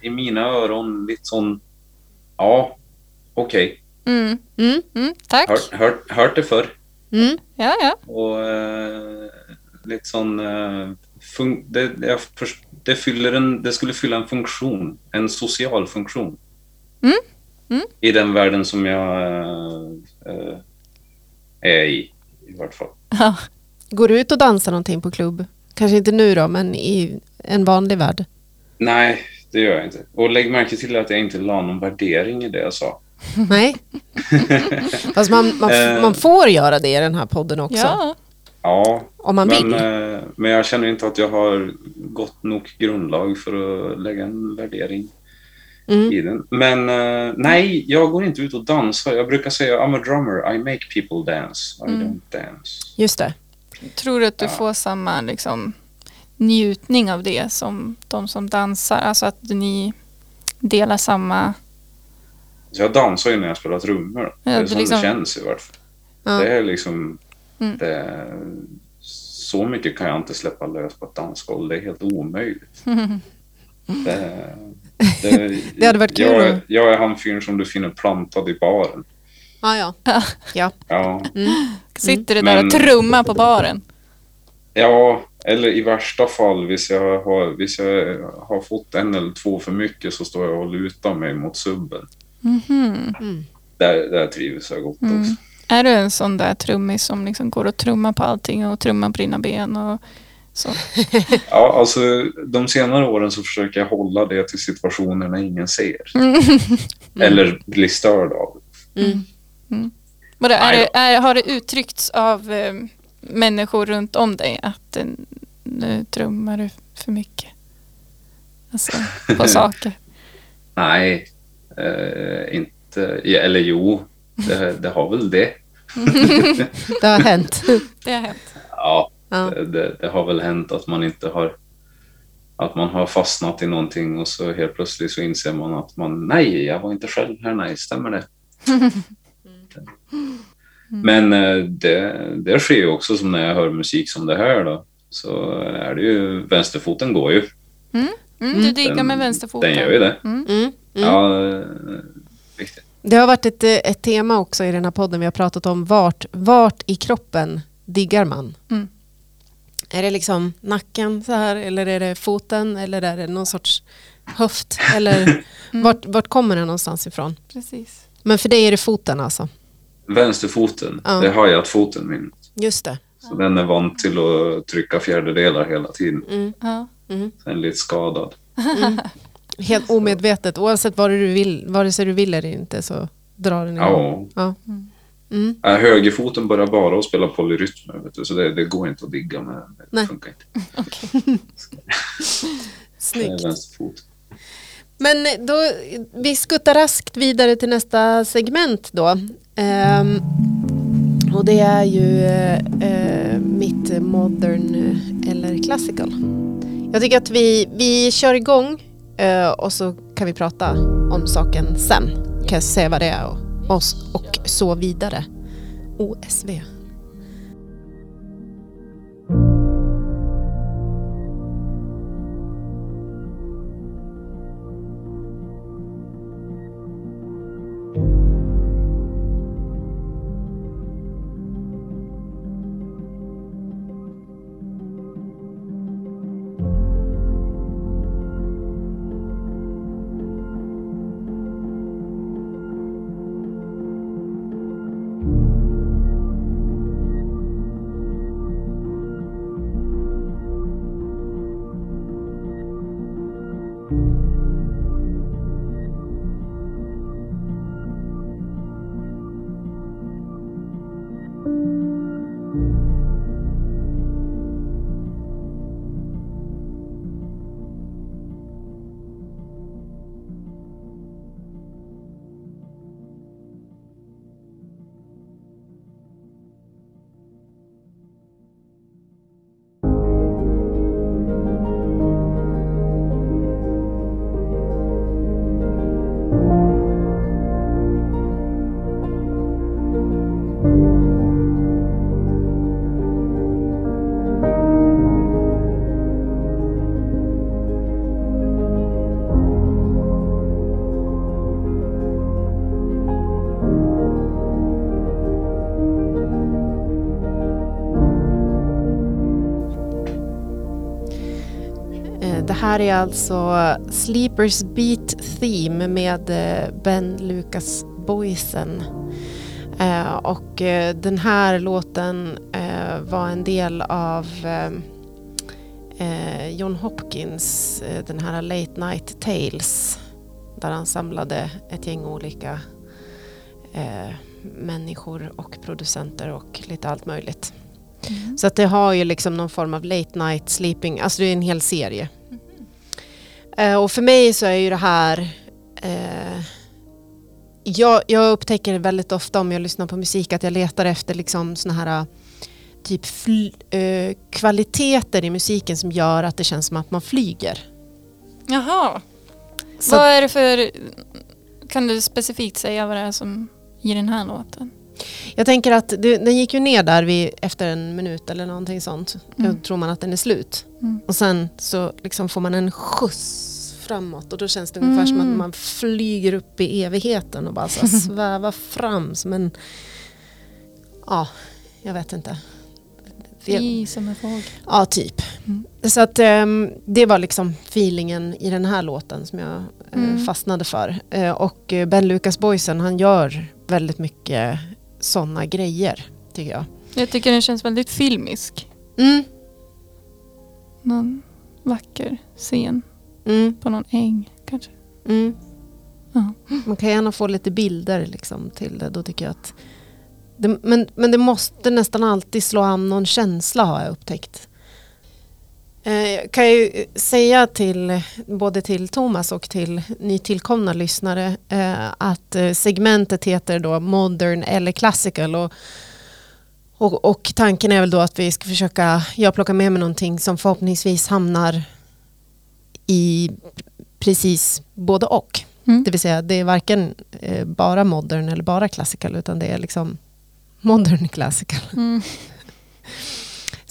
i mina öron lite sån... Ja, okej. mm, Mm. mm, tack. Hört, hört, hört det förr. Mm. Ja, ja. Och eh, lite sån... Eh, fun- det, jag förs- det, fyller en, det skulle fylla en funktion, en social funktion. Mm, mm. I den världen som jag eh, eh, är i, i vart fall. ja. Går du ut och dansar någonting på klubb? Kanske inte nu då, men i en vanlig värld. Nej, det gör jag inte. Och lägg märke till att jag inte la någon värdering i det jag sa. Nej. Fast man, man, Eh. man får göra det i den här podden också. ja. Ja, Om man men, vill. eh, men jag känner inte att jag har gått nog grundlag för att lägga en värdering Mm. i den. Men eh, nej, jag går inte ut och dansar. Jag brukar säga I'm a drummer, I make people dance. I Mm. don't dance. Just det. Tror du att du Ja. får samma liksom, njutning av det som de som dansar? Alltså att ni delar samma... Så jag dansar ju när jag spelar trummor. det är som liksom- det känns i vart fall. Ja. Det är liksom... Mm. Det, så mycket kan jag inte släppa lös på ett dansgolv. Det är helt omöjligt. Det, det, Det hade varit kul Jag, är- jag är han fyren som du finner plantad i baren. Ah, ja. ja. Ja, Sitter du där och Men- trummar på baren? ja eller i värsta fall, hvis jag, har, hvis jag har fått en eller två för mycket så står jag och lutar mig mot subben. Mhm. Mm. Där, där trivs jag gott Mm. också. Är du en sån där trummis som liksom går och trummar på allting och trummar på dina ben och så? Ja, alltså de senare åren så försöker jag hålla det till situationer när ingen ser. Eller blir störd av det. Mm. Vadå, är Nej det, är, har det uttryckts av eh, människor runt om dig att eh, nu trummar du för mycket? Alltså på saker. Nej, eh, inte... Eller jo, det, det har väl det. Det har hänt. Det har hänt. Ja, Ja. det, det, det har väl hänt att man inte har... Att man har fastnat i någonting och så helt plötsligt så inser man att man... Nej, jag var inte själv här. Nej, stämmer det? Men eh, det, det sker ju också som när jag hör musik som det här då. Så är det ju... Vänsterfoten går ju. Mm, du diggar med vänsterfoten. Den gör ju det. Mm. Mm. Mm. Ja, eh. Det har varit ett, eh, ett tema också i den här podden. Vi har pratat om vart, vart i kroppen diggar man? Mm. Är det liksom nacken så här eller är det foten eller är det någon sorts höft? Eller vart, vart kommer det någonstans ifrån? Precis. Men för dig är det foten alltså? Vänsterfoten, Ja. det har jag foten min. Just det. Så den är van till att trycka fjärdedelar hela tiden. Mm. Ja. Mm. Den är lite skadad. Helt omedvetet. Oavsett vad du vill, vare sig du vill eller inte så drar den igång. Ja. Ja. Mm. Äh, högerfoten börjar bara att spela polyrytmer, vet du, så det, det går inte att digga med. Det Nej. funkar inte. Snyggt. vänsterfot. Men då, vi skuttar raskt vidare till nästa segment då. Ehm, och det är ju eh, mitt modern eh, eller classical. Jag tycker att vi, vi kör igång Uh, och så kan vi prata om saken sen. Kan jag säga vad det är och, och, och så vidare. OSV. här är alltså Sleepers Beat Theme med eh, Ben Lucas Boysen. Eh, och eh, den här låten var en del av John Hopkins, den här Late Night Tales. Där han samlade ett gäng olika människor och producenter och lite allt möjligt. Så att det har ju liksom någon form av late night sleeping, alltså det är en hel serie. Eh, och för mig så är ju det här eh, jag, jag upptäcker väldigt ofta om jag lyssnar på musik att jag letar efter liksom såna här eh, typ eh, kvaliteter i musiken som gör att det känns som att man flyger. Jaha. Så- Vad är det för... Kan du specifikt säga vad det är som i den här låten? Jag tänker att det, den gick ju ner där vid, efter en minut eller någonting sånt. Mm. Då tror man att den är slut. Mm. Och sen så liksom får man en skjuts framåt och då känns det ungefär som Mm. att man flyger upp i evigheten och bara så svävar fram som en... Ja, jag vet inte. Fy som en fågel. ja, typ. Mm. Så att ehm, det var liksom feelingen i den här låten som jag eh, Mm. fastnade för. Eh, och eh, Ben Lucas Boysen, han gör väldigt mycket sådana grejer, tycker jag. Jag tycker den känns väldigt filmisk. Mm. Någon vacker scen Mm. på någon äng kanske. Mm. Ja. Man kan gärna få lite bilder liksom till det. Då tycker jag att det, men, men det måste nästan alltid slå an någon känsla har jag upptäckt. Eh, Jag kan ju säga till både till Thomas och till nytillkomna lyssnare eh, att eh, segmentet heter då Modern eller Classical. Och, och, och tanken är väl då att vi ska försöka, jag plockar med mig någonting som förhoppningsvis hamnar i precis både och. Mm. Det vill säga det är varken bara modern eller bara classical utan det är liksom modern classical. Mm.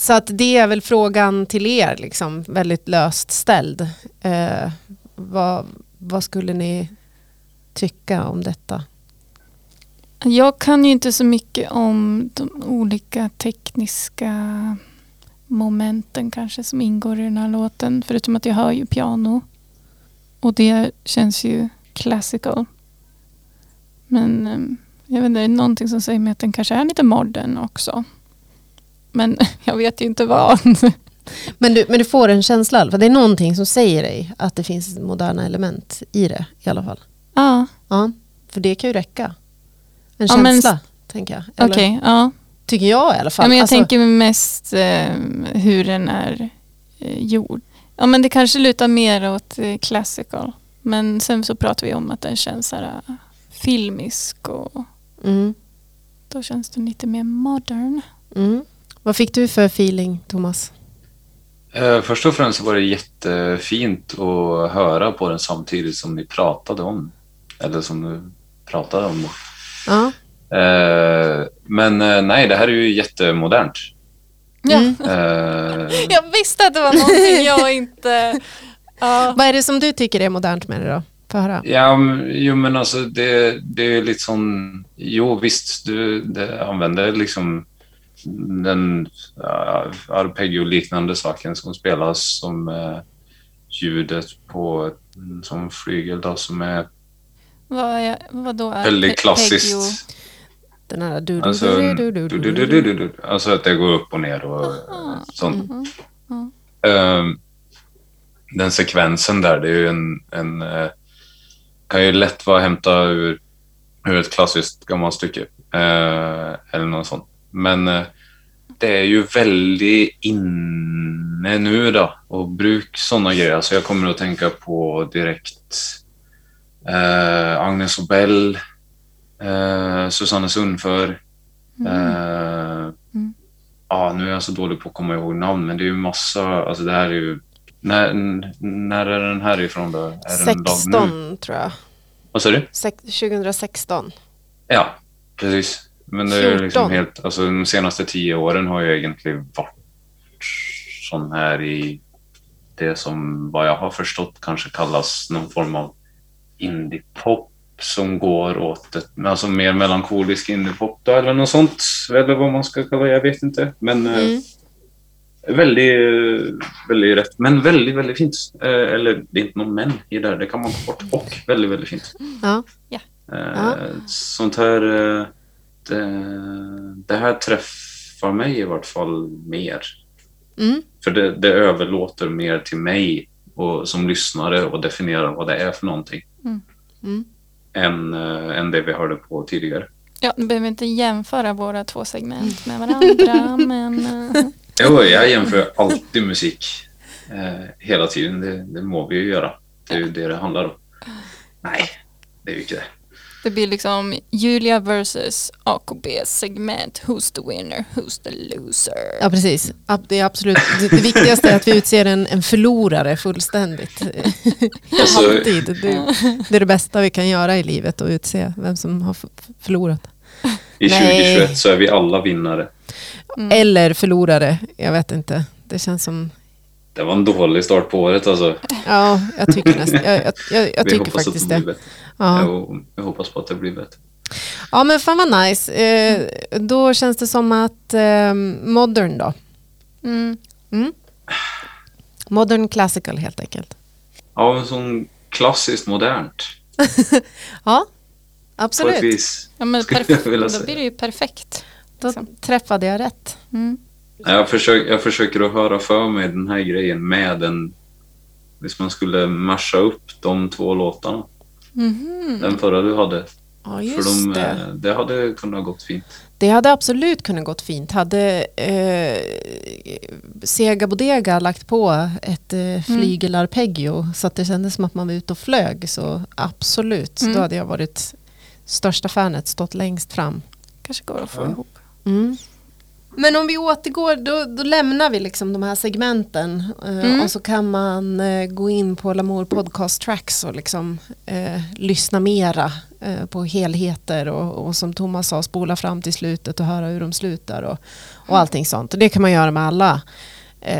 Så att det är väl frågan till er liksom väldigt löst ställd. Eh, vad, vad skulle ni tycka om detta? Jag kan ju inte så mycket om de olika tekniska momenten kanske som ingår i den här låten. Förutom att jag hör ju piano. Och det känns ju classical. Men eh, jag vet inte, det är någonting som säger mig att den kanske är lite modern också. Men jag vet ju inte vad. Men du, men du får en känsla, fall. det är någonting som säger dig att det finns moderna element i det i alla fall. Ja, Ja, för det kan ju räcka. En Ja, men känsla, tänker jag. Eller, okej. ja. Tycker jag i alla fall. Ja, men jag Alltså, tänker mest eh, hur den är eh, gjord. Ja, men det kanske lutar mer åt eh, classical. Men sen så pratar vi om att den känns så här, eh, filmisk och mm, då känns den lite mer modern. mm. Vad fick du för feeling, Thomas? Eh, först och främst var det jättefint att höra på den samtidigt som ni pratade om. Eller som du pratade om. Ja. Eh, men eh, nej, det här är ju jättemodernt. Ja. Mm. Eh, Jag visste att det var någonting jag inte... Ja. Vad är det som du tycker är modernt med det då? Höra. Ja, jo men alltså det, det är lite sån... Jo visst, du det använder liksom den uh, arpeggio-liknande saken som spelas som uh, ljudet på en sån flygel då som är... Vad, är, vad då är Väldigt klassiskt. Den här du-du-du-du-du. Alltså, du, du, du, Alltså att det går upp och ner och Aha, sånt. Mm -hmm, mm. Uh, den sekvensen där, det är ju en... en uh, kan ju lätt vara hämta ur, ur ett klassiskt gammalt stycke. Uh, eller något sånt. Men eh, det är ju väldigt inne nu då och bruk sådana grejer. Alltså jag kommer att tänka på direkt eh, Agnes Obel, eh, Susanne Sundför. Eh, Mm. Ja, nu är jag så dålig på att komma ihåg namn, men det är ju massa, alltså det här är ju, när, när är den här ifrån då? Är den lag nu? 16 tror jag. Vad sa du? Sex, 2016. Ja, precis. Men det är ju 14. liksom helt, alltså de senaste tio åren har ju egentligen varit sån här i det som vad jag har förstått kanske kallas någon form av indiepop som går åt ett, alltså mer melankolisk indiepop då, eller något sånt. Eller vad man ska kalla det, jag vet inte. Men eh, Mm. Väldigt, väldigt rätt, men väldigt, väldigt fint. Eh, eller det är inte någon men i det här, det kan man ta bort. Och väldigt, väldigt fint. Ja. Eh, Ja. Sånt här, eh, det, det här träffar mig i vart fall mer. Mm. För det, det överlåter mer till mig och, som lyssnare och definiera vad det är för någonting. Mm. Än, eh, än det vi hörde på tidigare. Ja, nu behöver vi inte jämföra våra två segment med varandra, men... eh, Jo, jag jämför alltid musik eh, hela tiden. Det, det må vi ju göra. Det är ju det det handlar om. Nej, det är ju inte det. Det blir liksom Julia versus AKBs segment. Who's the winner? Who's the loser? Ja, precis. Det, är absolut, det, viktigaste är att vi utser en, en förlorare fullständigt. Alltså- Alltid. Det, det är det bästa vi kan göra i livet, att utse vem som har förlorat. I Nej. 2021 så är vi alla vinnare. Mm. Eller förlorare, jag vet inte. Det känns som... Det var en dålig start på året alltså. Ja, jag tycker nästan... Jag, jag, jag, jag vi tycker hoppas faktiskt att det det. blir bättre. Ja. Jo, jag hoppas på att det blir bättre. ja, men fan vad nice. Eh, då känns det som att eh, modern då. Mm. Mm. Modern classical helt enkelt. Ja, men som klassiskt modernt. Ja, På ett absolut. vis. Ja, men jag perfekt. Då blir det ju perfekt. Då liksom. träffade jag rätt. Mm. Jag, försöker, jag försöker att höra för mig den här grejen med en... Hvis man skulle masha upp de två låtarna. Mhm. Den förra du hade. Ja, För just de, det. eh, det hade kunnat gått fint. Det hade absolut kunnat gått fint. Hade eh, Sega Bodega lagt på ett eh, flygelarpeggio så att det kändes som att man var ute och flög så absolut, Mm. då hade jag varit största fanet, stått längst fram. Kanske går att få Ja. ihop. Mm. Men om vi återgår, då, då lämnar vi liksom de här segmenten eh, Mm. och så kan man eh, gå in på Lamour Podcast Tracks och liksom eh, lyssna mera på helheter och, och som Thomas sa, spola fram till slutet och höra hur de slutar och, och allting sånt. Och det kan man göra med alla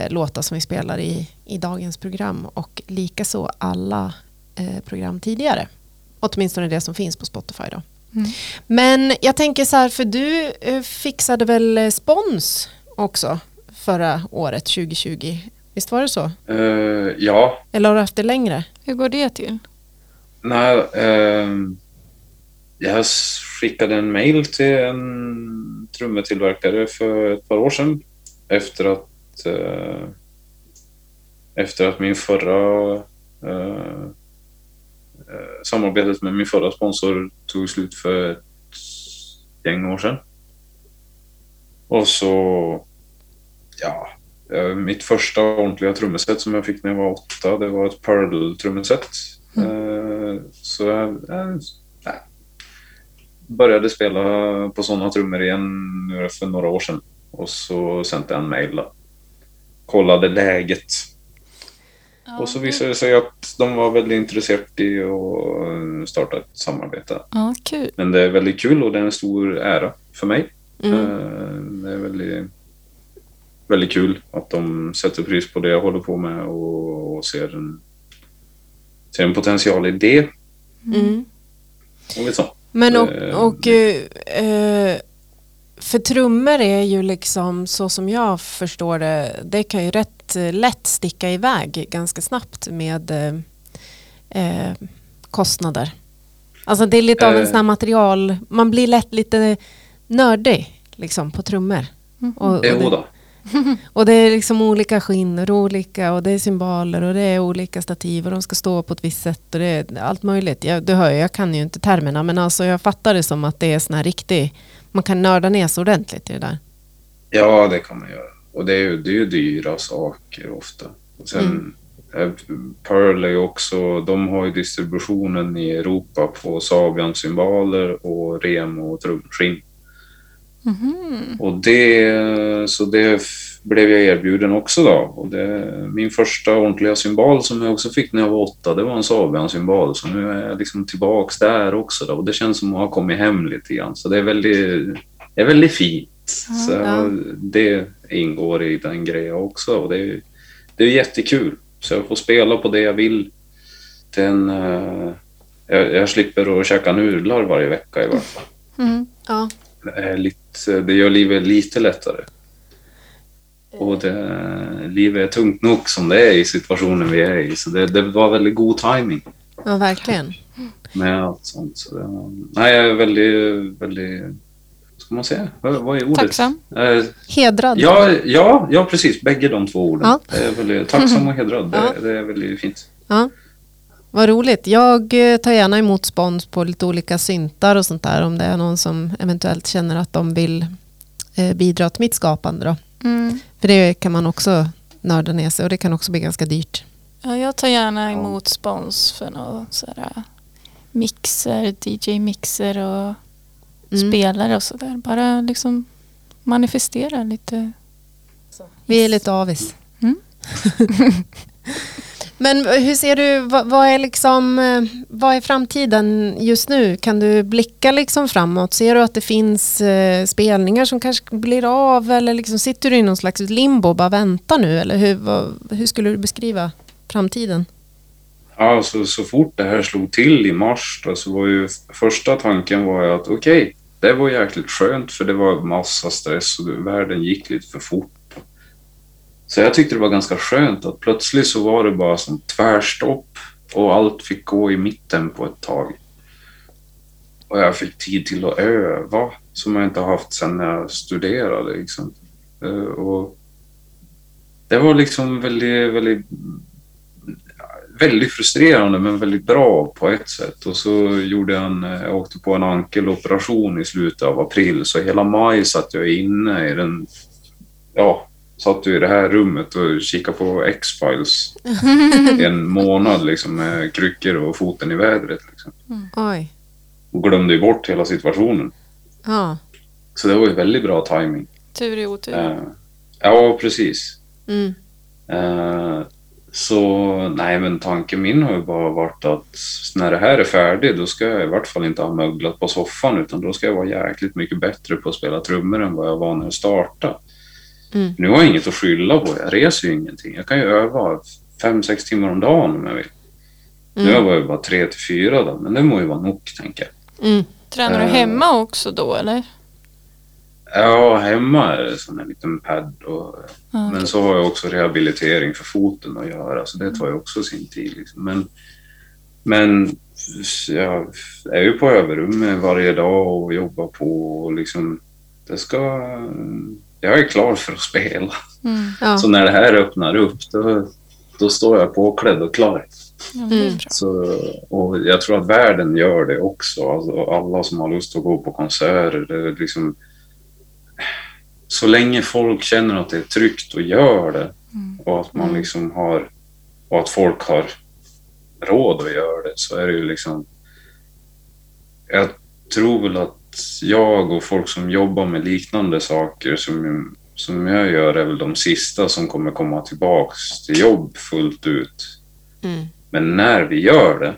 låtar som vi spelar i, i dagens program och likaså alla program tidigare. Åtminstone det som finns på Spotify då. Mm. Men jag tänker så här, för du eh, fixade väl eh, spons också förra året, 2020? Visst var det så? Eh, ja, Eller har du haft det längre? Hur går det till? nej. ehm, jag skickade en mail till en trummetillverkare för ett par år sedan. Efter att, eh, efter att min förra samarbetet med min förra sponsor tog slut för ett gäng år sedan. Och så, ja, eh, mitt första ordentliga trummeset som jag fick när jag var åtta, det var ett Pearl-trummeset. Eh, Så jag eh, nej, började spela på sådana trummor igen för några år sedan. Och så sände jag en mail då. Kollade läget. Och så visade det sig att de var väldigt intresserade i att starta ett samarbete. Ja, kul. Men det är väldigt kul och det är en stor ära för mig. Mm. Eh, Det är väldigt, väldigt kul att de sätter pris på det jag håller på med och, och ser, en, ser en potential i det. Mm. Och så. Men och, Eh, och eh, för trummor är ju liksom så som jag förstår det, det kan ju rätt eh, lätt sticka iväg ganska snabbt med eh, eh, kostnader. Alltså det är lite av en Eh. sån här material, man blir lätt lite nördig liksom på trummor. Och, och, Jo det, och det är liksom olika skinn och olika och det är symboler och det är olika stativ och de ska stå på ett visst sätt och det är allt möjligt. Jag, du hör ju, jag kan ju inte termerna men alltså jag fattar det som att det är sån här riktig, man kan nörda ner sig ordentligt i det där. Ja, det kan man göra. Och det är ju, det är ju dyra saker ofta. Och sen, Mm. eh, Pearl är ju också, de har ju distributionen i Europa på Sabian-cymbaler och Remo och trumskinn. Mhm. Och det, så det blev jag erbjuden också då. Och det, min första ordentliga symbol som jag också fick när jag var åtta, det var en Sabian-symbol. Så nu är jag liksom tillbaks där också då. Och det känns som att ha kommit hem lite grann. Så det är väldigt, det är väldigt fint. Så ja. det ingår i den grejen också. Och det är, det är jättekul. Så jag får spela på det jag vill. Den, eh, jag, jag slipper att käka nudlar varje vecka i varje fall. Mm. Ja. Det, lite, det gör livet lite lättare. Och det, livet är tungt nog som det är i situationen vi är i. Så det, det var väldigt god timing Ja, verkligen. med allt sånt. Så det, nej, jag är väldigt, väldigt, vad ska man säga? Vad, vad är ordet? Tacksam. Eh, Hedrad. ja, ja, ja, precis. Bägge de två orden. Ja. Väldigt tacksam och hedrad. Det, Ja. det är väldigt fint. Ja. Vad roligt. Jag eh, tar gärna emot spons på lite olika syntar och sånt där om det är någon som eventuellt känner att de vill eh, bidra till mitt skapande. Då. Mm. För det kan man också nörda ner sig och det kan också bli ganska dyrt. Ja, jag tar gärna emot spons för några mixer, DJ-mixer och Mm. spelare och sådär. Bara liksom manifestera lite. Vi är lite avis. Mm. Men hur ser du, vad, vad, är liksom, eh, vad är framtiden just nu? Kan du blicka liksom framåt? Ser du att det finns eh, spelningar som kanske blir av eller liksom sitter du i någon slags limbo och bara väntar nu? Eller hur, vad, hur skulle du beskriva framtiden? Ja, så, så fort det här slog till i mars då, så var ju första tanken var ju att okej, det var jäkligt skönt för det var massa stress och världen gick lite för fort. Så jag tyckte det var ganska skönt att plötsligt så var det bara som tvärstopp och allt fick gå i mitten på ett tag. Och jag fick tid till att öva som jag inte haft sedan jag studerade. Liksom. Eh, och det var liksom väldigt, väldigt väldigt frustrerande men väldigt bra på ett sätt. Och så gjorde jag en, jag åkte på en ankeloperation i slutet av april så hela maj satt jag inne i den, ja, satt i det här rummet och kikade på X-Files en månad liksom med kryckor och foten i vädret. Liksom. Oj. Och glömde bort hela situationen. Ja. Så det var ju väldigt bra timing. Tur i otur. Eh, ja, precis. Mm. Eh, så nej, men tanken min har ju bara varit att när det här är färdigt, då ska jag i vart fall inte ha möglat på soffan, utan då ska jag vara jäkligt mycket bättre på att spela trummor än vad jag var när jag startade. Mm. Nu har jag inget att skylla på, jag reser ju ingenting. Jag kan ju öva fem, sex timmar om dagen om jag vill. Nu Mm. var jag bara tre till fyra då, men det må ju vara nog, tänker jag. Mm. Tränar du eh, hemma också då eller? Ja, hemma är det här liten pad och Ja. Men så har jag också rehabilitering för foten att göra, så det tar ju också sin tid. Liksom. Men, men jag är ju på överrummet varje dag och jobbar på och liksom, det ska... Jag är klar för att spela. Mm. Ja. Så när det här öppnar upp, då, då står jag påklädd och klar. Mm. Så, och jag tror att världen gör det också. Alltså, alla som har lust att gå på konserter. Det är liksom, så länge folk känner att det är tryggt och gör det och att man Mm. liksom har och att folk har råd att göra det så är det ju liksom jag tror väl att jag och folk som jobbar med liknande saker som, som jag gör är väl de sista som kommer komma tillbaks till jobb fullt ut. Mm. Men när vi gör det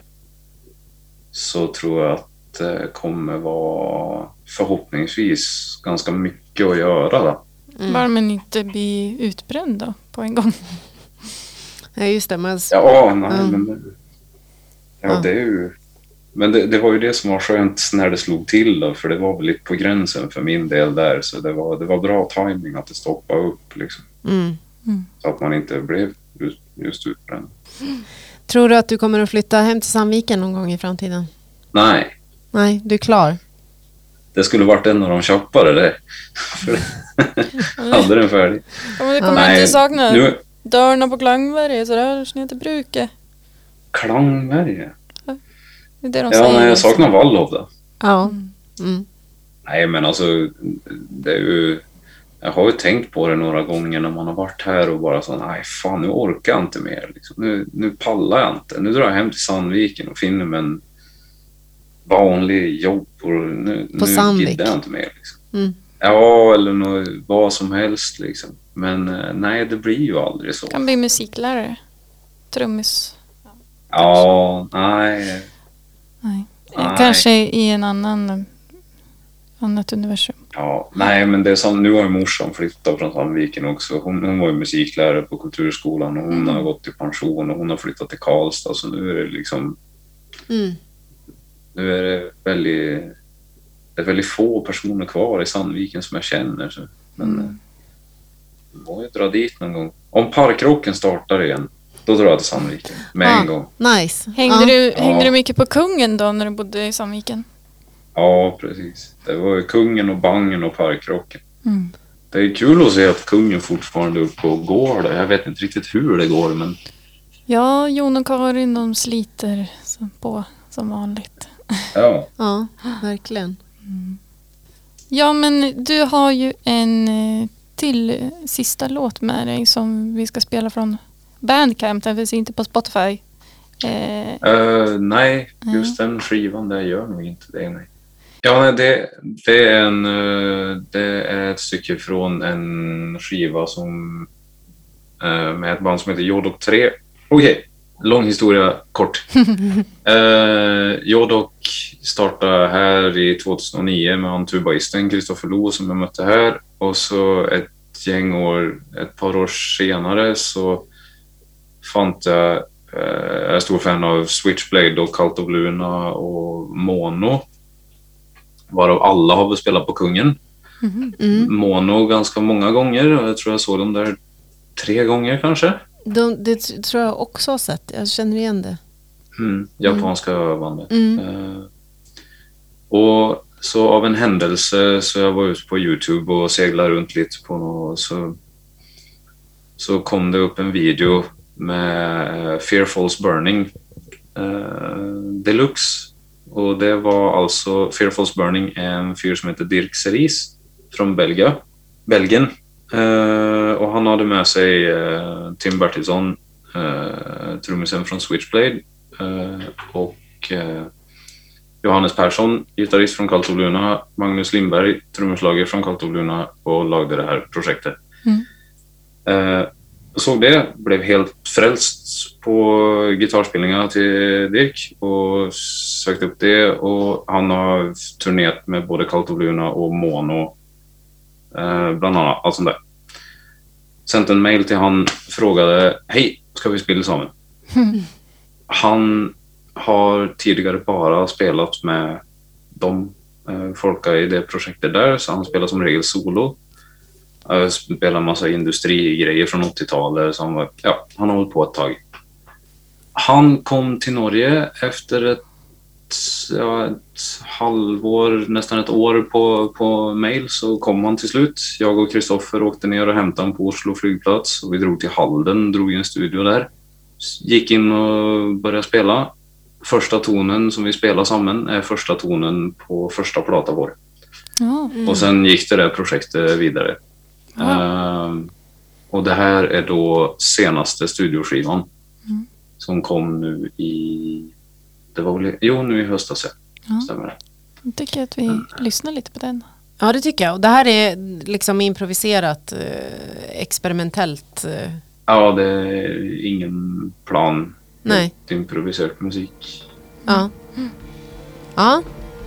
så tror jag att det kommer vara förhoppningsvis ganska mycket att göra. Då. Mm. Bara man inte blir utbränd då på en gång. Ja, just det. Men, Ja, nej, Ja. men... Ja, Ja. det är ju... Men det, det var ju det som var skönt när det slog till då, för det var väl lite på gränsen för min del där, så det var, det var bra timing att det stoppade upp liksom. mm. Så att man inte blev just, just utbränd. Tror du att du kommer att flytta hem till Sandviken någon gång i framtiden? Nej, Nej, du är klar. Det skulle varit en av de tjappare det. För hade den färdig. Ja, men det kommer Nej, inte sakna Nu, dörrarna på Klangberget sådär som inte brukar. Klangberget. Det är det de Ja, säger. nej, jag saknar Wallhof då. Ja. Mm. Nej, men alltså, det är ju... Jag har ju tänkt på det några gånger när man har varit här och bara så nej fan nu orkar jag inte mer. Liksom. Nu, nu pallar jag inte. Nu drar jag hem till Sandviken och finner mig en vanlig jobb. Och nu, På nu giddar jag inte mer. Liksom. Mm. Ja, eller något, vad som helst liksom. Men eh, nej, det blir ju aldrig så. Kan bli musiklärare. Trummis. Ja, nej. Nej. Nej. Kanske i en annan annat universum. Ja, nej, men det är som, nu har ju morsan flyttat från Sandviken också. Hon, hon var ju musiklärare på Kulturskolan och hon har gått i pension och hon har flyttat till Karlstad. Så nu är det liksom, Mm. Nu är det väldigt, det är väldigt få personer kvar i Sandviken som jag känner. Så. Men Mm. må ju dra dit någon gång. Om parkrocken startar igen, då drar jag till Sandviken med Ja. en gång. Nice. Hängde, ja. du, hängde Ja. du mycket på kungen då när du bodde i Sandviken? Ja, precis. Det var ju kungen och bangen och parkrocken. Mm. Det är kul att se att kungen fortfarande är uppe och går där. Jag vet inte riktigt hur det går, men Ja, Jon och Karin de sliter på som vanligt. Ja. Ja, verkligen. Ja, men du har ju en eh, till sista låt med dig som vi ska spela från Bandcamp. Den finns inte på Spotify. Eh, Eh, nej, just den skivan där gör nog inte det. Nej. Ja, nej, det, det, är en, eh, det är ett stycke från en skiva som med ett band som heter Jodok 3. Okej, lång historia kort. uh, Jodok startade här i 2009 med han tubaisten Kristoffer Lo som jag mötte här. Och så ett gäng år, ett par år senare så fann jag Eh, Jag är stor fan av Switchblade och Cult of Luna och Mono. Varav alla har väl spelat på Kungen. Mm. Mono ganska många gånger. och Jag tror jag såg dem där tre gånger kanske. De, det tror jag också har sett. Jag känner igen det. Mm, japanska bandet. Mm. Eh, och så av en händelse så jag var ute på Youtube och seglade runt lite på något, så, så kom det upp en video med eh, Fear Falls Burning eh, Deluxe. Och det var alltså Fear Falls Burning, en fyr som heter Dirk Series från Belgien. Belgien. Eh, och han hade med sig eh, Tim Bertilsson, eh, trummisen från Switchblade och Johannes Persson, gitarrist från of Luna, Magnus Lindberg, trumslagare från of Luna och lagde det här projektet. Mm. Jag såg det, blev helt frälst på gitarrspelningarna till Dirk och sökte upp det och han har turnerat med både of Luna och Mono bland annat. Allt sånt där. Sänt en mail till han, frågade Hej, ska vi spela sammen? Han har tidigare bara spelat med de eh, folka i det projektet där, så han spelar som regel solo. Jag spelar en massa industrigrejer från 80-talet, så han, var, ja, han har hållit på ett tag. Han kom till Norge efter ett, ja, ett halvår, nästan ett år på, på mail, så kom han till slut. Jag och Kristoffer åkte ner och hämtade honom på Oslo flygplats och vi drog till Halden, drog i en studio där. Gick in och började spela. Första tonen som vi spelar samman är första tonen på första plata vår. ja. Och sen gick det där projektet vidare. Wow. Ehm, och det här är då senaste studioskivan som kom nu i... Det var väl, jo, nu i höstas, ja. Ja. Stämmer det. Jag tycker att vi lyssnar lite på den. Ja, det tycker jag. Och det här är liksom improviserat, eh, experimentellt. Eh, Ja, det är ingen plan. Nej. Improviserad musik. ja. Ja,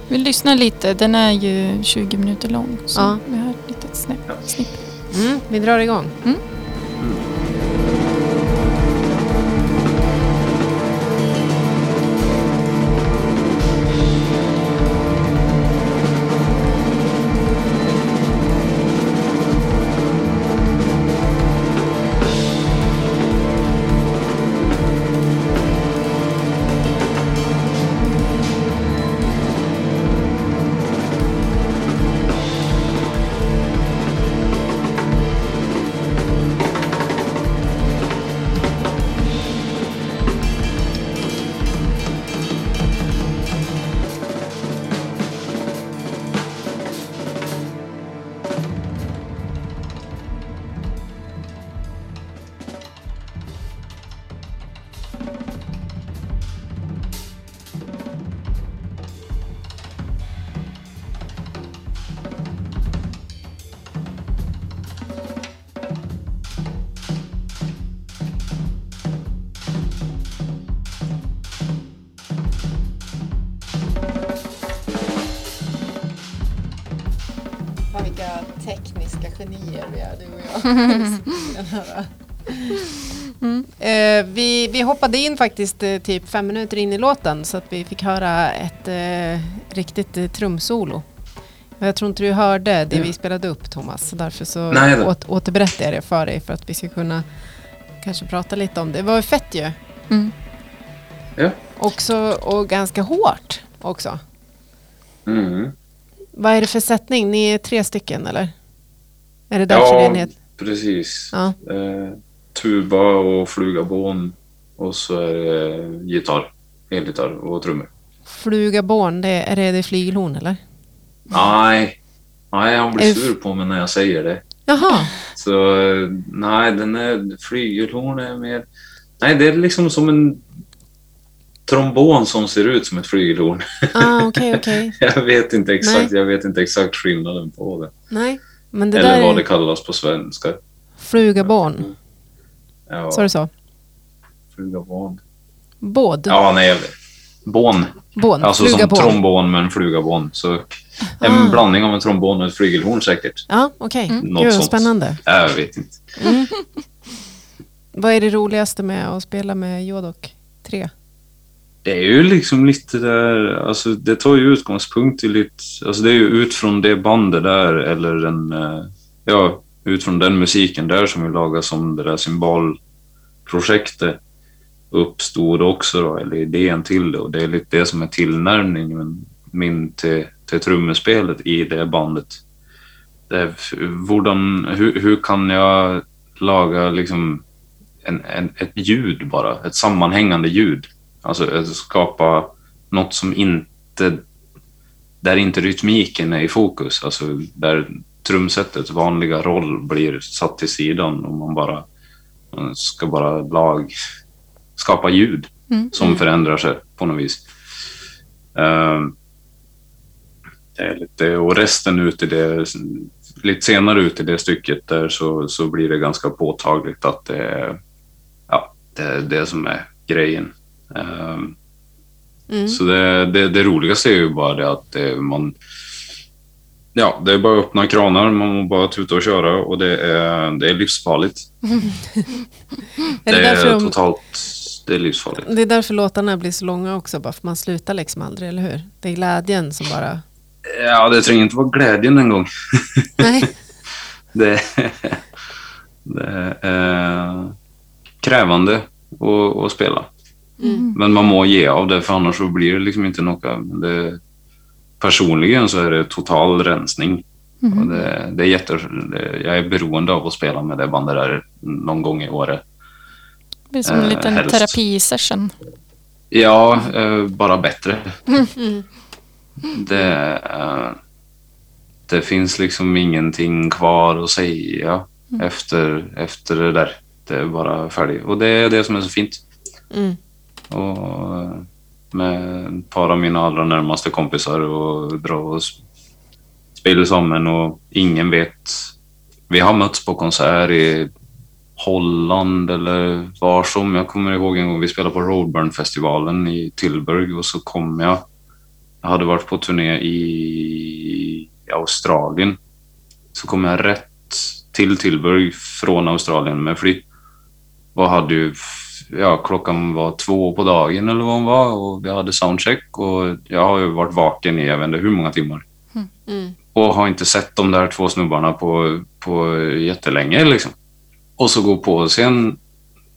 Vi lyssnar lite. Den är ju 20 minuter lång. Så Ja. vi har ett litet snäpp, snipp. mm, vi drar igång. Fan, är, du och jag. Eh, vi, vi hoppade in faktiskt eh, typ fem minuter in i låten så att vi fick höra ett eh, riktigt eh, trumsolo Jag tror inte du hörde det vi spelade upp Thomas. Så därför så Nej åt, återberättar jag det för dig för att vi ska kunna kanske prata lite om det. Det var ju fett ju. Mm. Ja. Också, och ganska hårt också. Mm. Vad är det för sättning? Ni är tre stycken eller? Är det det en Ja, het... precis. Ja. Eh, tuba och flugabån och så är det gitarr, elgitarr och trummor. Flugaborn, det, är det, det flygelhorn eller? Nej, nej han blir det sur på mig när jag säger det. Jaha, Så eh, nej, den är flygelhorn är mer... Nej, det är liksom som en trombon som ser ut som ett flygelhorn. ah, okej okej. Jag vet inte exakt, Nej. jag vet inte exakt skillnaden på det. Nej, men det Eller där vad det kallas på svenska. flugaborn. Ja, Sa du så? flugabån. Båd? Ja, nej, jag vet. Bån. Bån? Alltså som Flugabån? trombon men flugabån. Så en Ah. blandning av en trombon och ett flygelhorn säkert. Ja, okej. Något Gud, vad sånt. spännande. Jag vet inte. Vad är det roligaste med att spela med Jodok 3? Det är ju liksom lite där, alltså det tar ju utgångspunkt i lite, alltså det är ju ut från det bandet där eller den, eh, ja, ut från den musiken där som vi lagar som det där symbolprojektet uppstod också då, eller idén till det och det är lite det som är tillnärmningen min till, till trummespelet i det bandet. Det är, hvordan, hur, hur kan jag laga liksom en, en, ett ljud bara, ett sammanhängande ljud Alltså att skapa något som inte... Där inte rytmiken är i fokus. Alltså där trumsetets vanliga roll blir satt till sidan och man bara man ska bara lag, skapa ljud Mm. som förändrar sig på något vis. Ehm, det är lite, och resten ut i det, lite senare ut i det stycket där så, så blir det ganska påtagligt att det är ja, det, är det som är grejen. Ehm, Mm. Så det, det, det roligaste är ju bara det att det, man... Ja, det är bara att öppna kranar, man bara tuta och köra och det är, det är livsfarligt. Är det, det är de, totalt... Det är livsfarligt. det är därför låtarna blir så långa också, bara för man slutar liksom aldrig, eller hur? Det är glädjen som bara... Ja, det tränger inte vara glädjen en gång. Nej. Det, det är krävande att, att spela. Mm. Men man må ge av det, för annars så blir det liksom inte något. Det, personligen så är det total rensning. Mm. Och det, det är jätte, det, jag är beroende av att spela med det bandet där någon gång i året. Det blir som en Eh, liten helst. terapisession. Ja, eh, bara bättre. Mm. Det, eh, det finns liksom ingenting kvar att säga efter, efter det där. Det är bara färdigt. Och det är det som är så fint. Mm. Och med ett par av mina allra närmaste kompisar och dra och spela sammen och ingen vet. Vi har mötts på konsert i Holland eller var som. Jag kommer ihåg en gång vi spelade på Roadburn-festivalen i Tilburg och så kom jag. Jag hade varit på turné i Australien. Så kom jag rätt till Tilburg från Australien med flyg. Och hade ju, ja klockan var två på dagen eller vad hon var och vi hade soundcheck och jag har ju varit vaken i jag vet inte hur många timmar. Mm. Och har inte sett de där två snubbarna på, på jättelänge liksom. Och så gå på scen,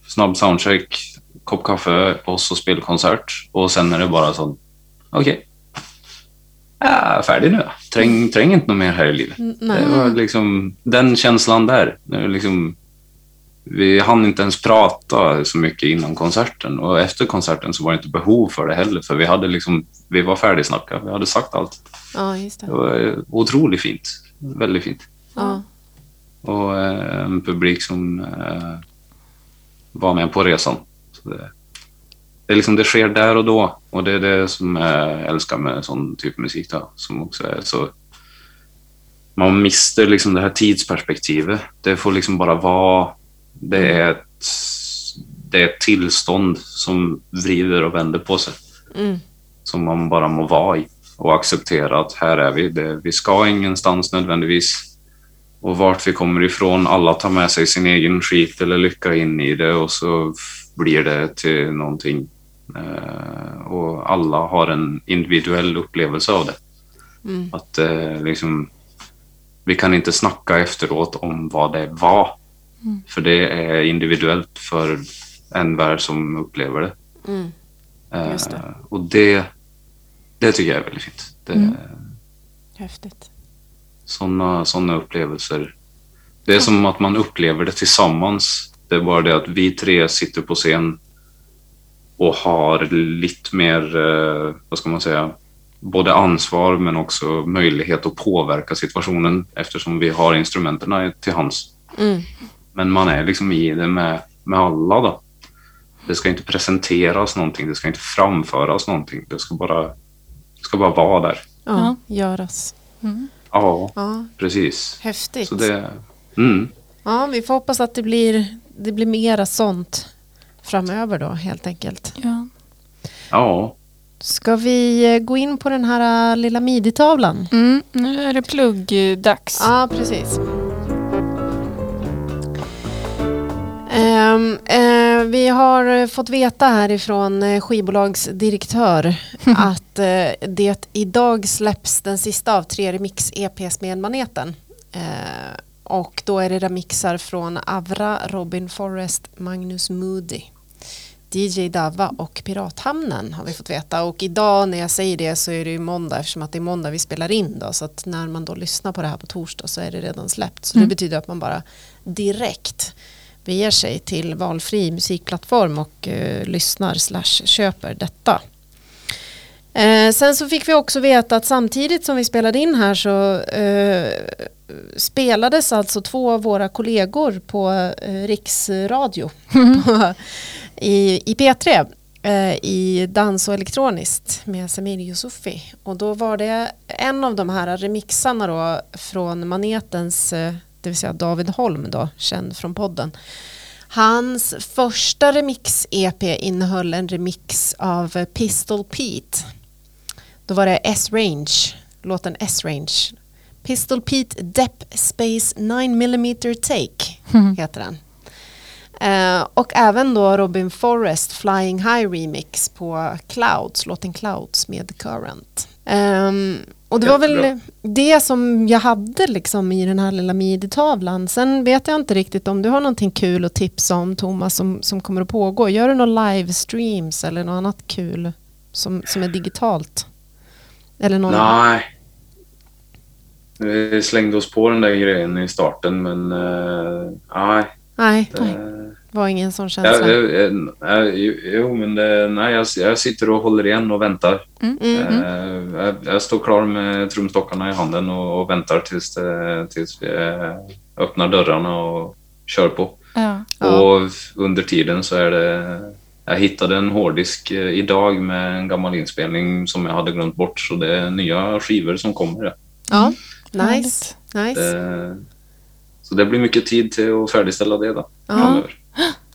snabb soundcheck, kopp kaffe och så spelkonsert. Och sen är det bara så, okej. Jag är färdig nu. Träng, träng inte något mer här i livet. Mm, Det Nej. var liksom den känslan där. Liksom, vi hann inte ens prata så mycket innan konserten och efter konserten så var det inte behov för det heller för vi hade liksom, vi var färdigsnackade, vi hade sagt allt. Ja, just Det det. var eh, otroligt fint, väldigt fint. Ja. Och eh, en publik som eh, var med på resan. Det, det, liksom, det sker där och då och det är det som jag älskar med sån typ av musik då, som också är så man mister liksom det här tidsperspektivet. Det får liksom bara vara, det är ett, det är ett tillstånd som vrider och vänder på sig Mm. som man bara må vara i och acceptera att här är vi. Det, vi ska ingenstans nödvändigtvis. Och vart vi kommer ifrån, alla tar med sig sin egen skit eller lycka in i det och så blir det till någonting. Eh, och alla har en individuell upplevelse av det. Mm. Att eh, liksom, vi kan inte snacka efteråt om vad det var. För det är individuellt för en värld som upplever det. Mm. Eh, det. Och det, det tycker jag är väldigt fint. Det, Mm. Häftigt. sådana, sådana upplevelser. Det är som att man upplever det tillsammans. Det är bara det att vi tre sitter på scen och har lite mer, eh, vad ska man säga, både ansvar men också möjlighet att påverka situationen eftersom vi har instrumenten till hands. Mm. Men man är liksom i det med, med alla då. Det ska inte presenteras någonting, det ska inte framföras någonting. Det ska bara, det ska bara vara där. Ja, göras. Mm. Ja, Ja, precis. häftigt. Så det, mm. Ja, vi får hoppas att det blir, det blir mera sånt framöver då helt enkelt. Ja. Ja, Ska vi eh, gå in på den här eh, lilla midi-tavlan? Mm, nu är det pluggdags. Ja, precis. Ehm, eh, vi har fått veta härifrån eh, skivbolagsdirektör att eh, det idag släpps den sista av tre remix-EPs med Maneten. Eh, och då är det remixar från Avra, Robin Forrest, Magnus Moody. DJ Dava och Pirathamnen har vi fått veta och idag när jag säger det så är det ju måndag eftersom att det är måndag vi spelar in då så att när man då lyssnar på det här på torsdag så är det redan släppt så Mm. det betyder att man bara direkt beger sig till valfri musikplattform och eh, lyssnar slash köper detta. Eh, sen så fick vi också veta att samtidigt som vi spelade in här så eh, spelades alltså två av våra kollegor på eh, Riksradio på, i, i P3 eh, i dans och elektroniskt med Samir Yusufi. Och då var det en av de här remixarna då från Manetens, eh, det vill säga David Holm då, känd från podden. Hans första remix-EP innehöll en remix av Pistol Pete. Då var det S-Range, låten S-Range. Pistol Pete Depp Space 9mm Take heter den. Eh, och även då Robin Forrest Flying High Remix på Clouds, låten Clouds med Current. Ehm, och det var väl det som jag hade liksom i den här lilla midi-tavlan. Sen vet jag inte riktigt om du har någonting kul att tipsa om Thomas som, som kommer att pågå. Gör du några livestreams eller något annat kul som, som är digitalt? Eller någon... nej. Vi slängde oss på den där grejen i starten men eh, nej. Nej, det- det var ingen sån känsla. Ja, eh, eh, nej, jo, men det, nej, jag, jag sitter och håller igen och väntar. Mm. Eh, jag, jag står klar med trumstockarna i handen och, och väntar tills, det, tills vi öppnar dörrarna och kör på. Ja. Ja. Och under tiden så är det... Jag hittade en hårddisk idag med en gammal inspelning som jag hade glömt bort. Så det är nya skivor som kommer. Ja, nice. Härligt. nice. Det, så det blir mycket tid till att färdigställa det då. Ja, framöver.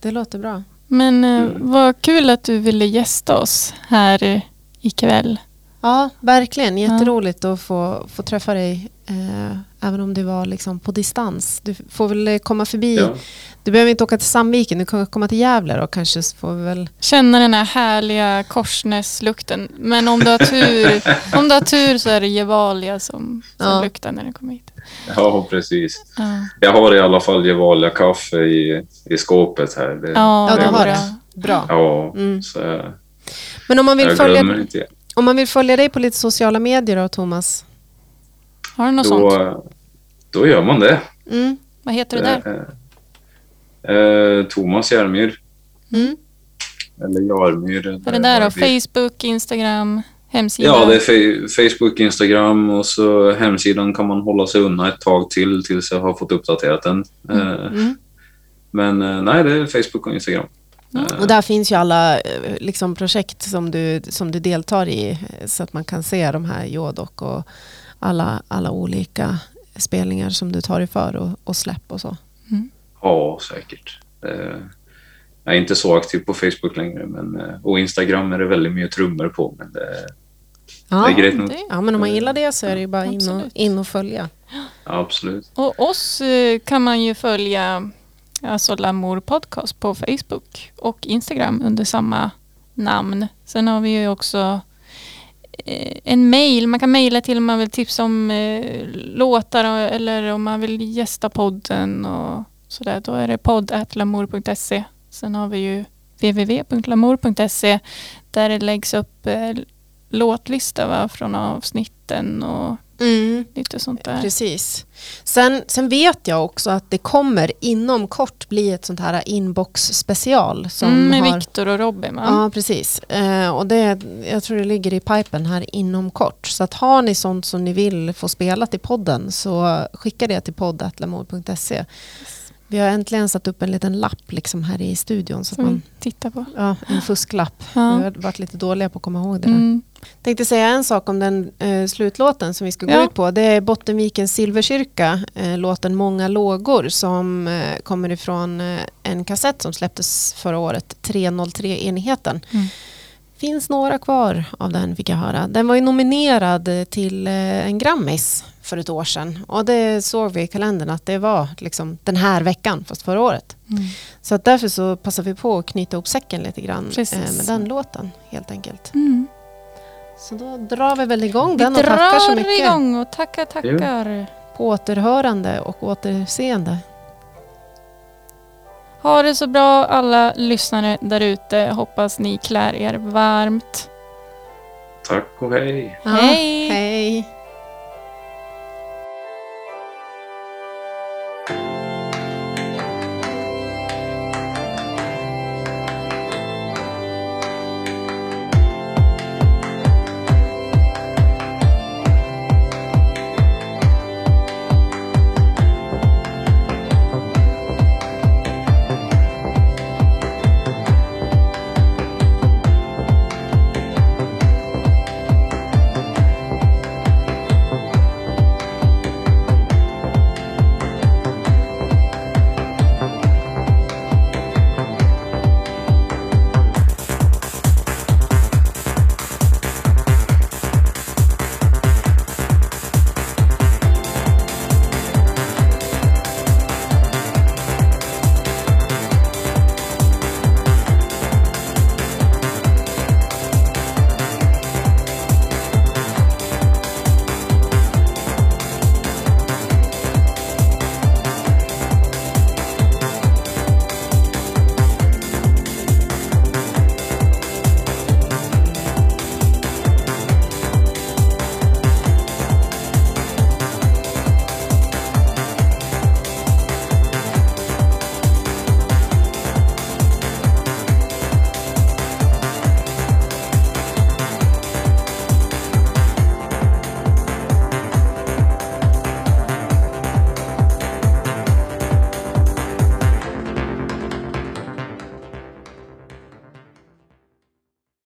Det låter bra. Men eh, Mm. vad kul att du ville gästa oss här ikväll. Ja, verkligen. Jätteroligt att få, få träffa dig. Eh, även om det var liksom på distans. Du får väl eh, komma förbi. Ja. Du behöver inte åka till Sandviken. Du kan komma till Gävle då kanske. Får vi väl... Känna den här härliga korsnäslukten. Men om du har tur, om du har tur så är det Gevalia som, som Ja. luktar när den kommer hit. ja, precis. Ja, Jag har i alla fall Gevalia kaffe i, i skåpet här. Det, ja, Ja, det du har det. Bra. Ja, Mm. så jag, Men om man, vill följa, om man vill följa dig på lite sociala medier då, Thomas? Har du något sånt? Då, gör man det. Mm. Vad heter det där? Eh, eh, Thomas Järmyr. Mm. Eller Jarmyr. Är det där då? Facebook, Instagram, hemsida? Ja, det är Facebook, Instagram och så hemsidan kan man hålla sig undan ett tag till tills jag har fått uppdaterat den. Eh, Mm. Men eh, nej, det är Facebook och Instagram. Eh, Och där finns ju alla liksom, projekt som du, som du deltar i så att man kan se de här Jodok och alla, alla olika spelningar som du tar dig för och, och släpp och så. Ja, säkert. Eh, Jag är inte så aktiv på Facebook längre men, eh, och Instagram är det väldigt mycket trummor på. Men det, Ja, det är grejt nog. det- ja men om man gillar det så är det ju bara in och, in och följa. Ja, absolut. Och oss eh, kan man ju följa alltså Lamour Podcast på Facebook och Instagram under samma namn. Sen har vi ju också eh, Eh, en mail. Man kan mejla till om man vill tipsa om eh, låtar och- eller om man vill gästa podden och sådär. Då är det podd.lamour.se. Sen har vi ju www.lamour.se där det läggs upp eh, låtlista va, från avsnitten och Mm. lite sånt där. Precis. Sen, sen vet jag också att det kommer inom kort bli ett sånt här inbox special. Som Mm, med har, Viktor och Robin va? Ja, precis. Eh, och det, jag tror det ligger i pipen här inom kort. Så att har ni sånt som ni vill få spelat i podden så skicka det till poddatlamor.se. Vi har äntligen satt upp en liten lapp liksom här i studion. Så att Som man, tittar på. ja, en fusklapp. Ja. Vi har varit lite dåliga på att komma ihåg det. Där. Mm. Tänkte säga en sak om den eh, slutlåten som vi ska gå Ja. ut på. Det är Bottenvikens Silverkyrka, eh, låten Många lågor som eh, kommer ifrån eh, en kassett som släpptes förra året, 303-enheten. Mm. Finns några kvar av den fick jag höra. Den var ju nominerad till eh, en Grammis för ett år sedan och det såg vi i kalendern att det var liksom den här veckan fast förra året. Mm. Så att därför så passar vi på att knyta ihop säcken lite grann Precis. eh, med den låten helt enkelt. Mm. Så då drar vi väl igång Vi den och tackar så drar mycket. igång och tackar, tackar. På återhörande och återseende. Ha det så bra alla lyssnare där ute. Hoppas ni klär er varmt. Tack och hej. Hej! Hej!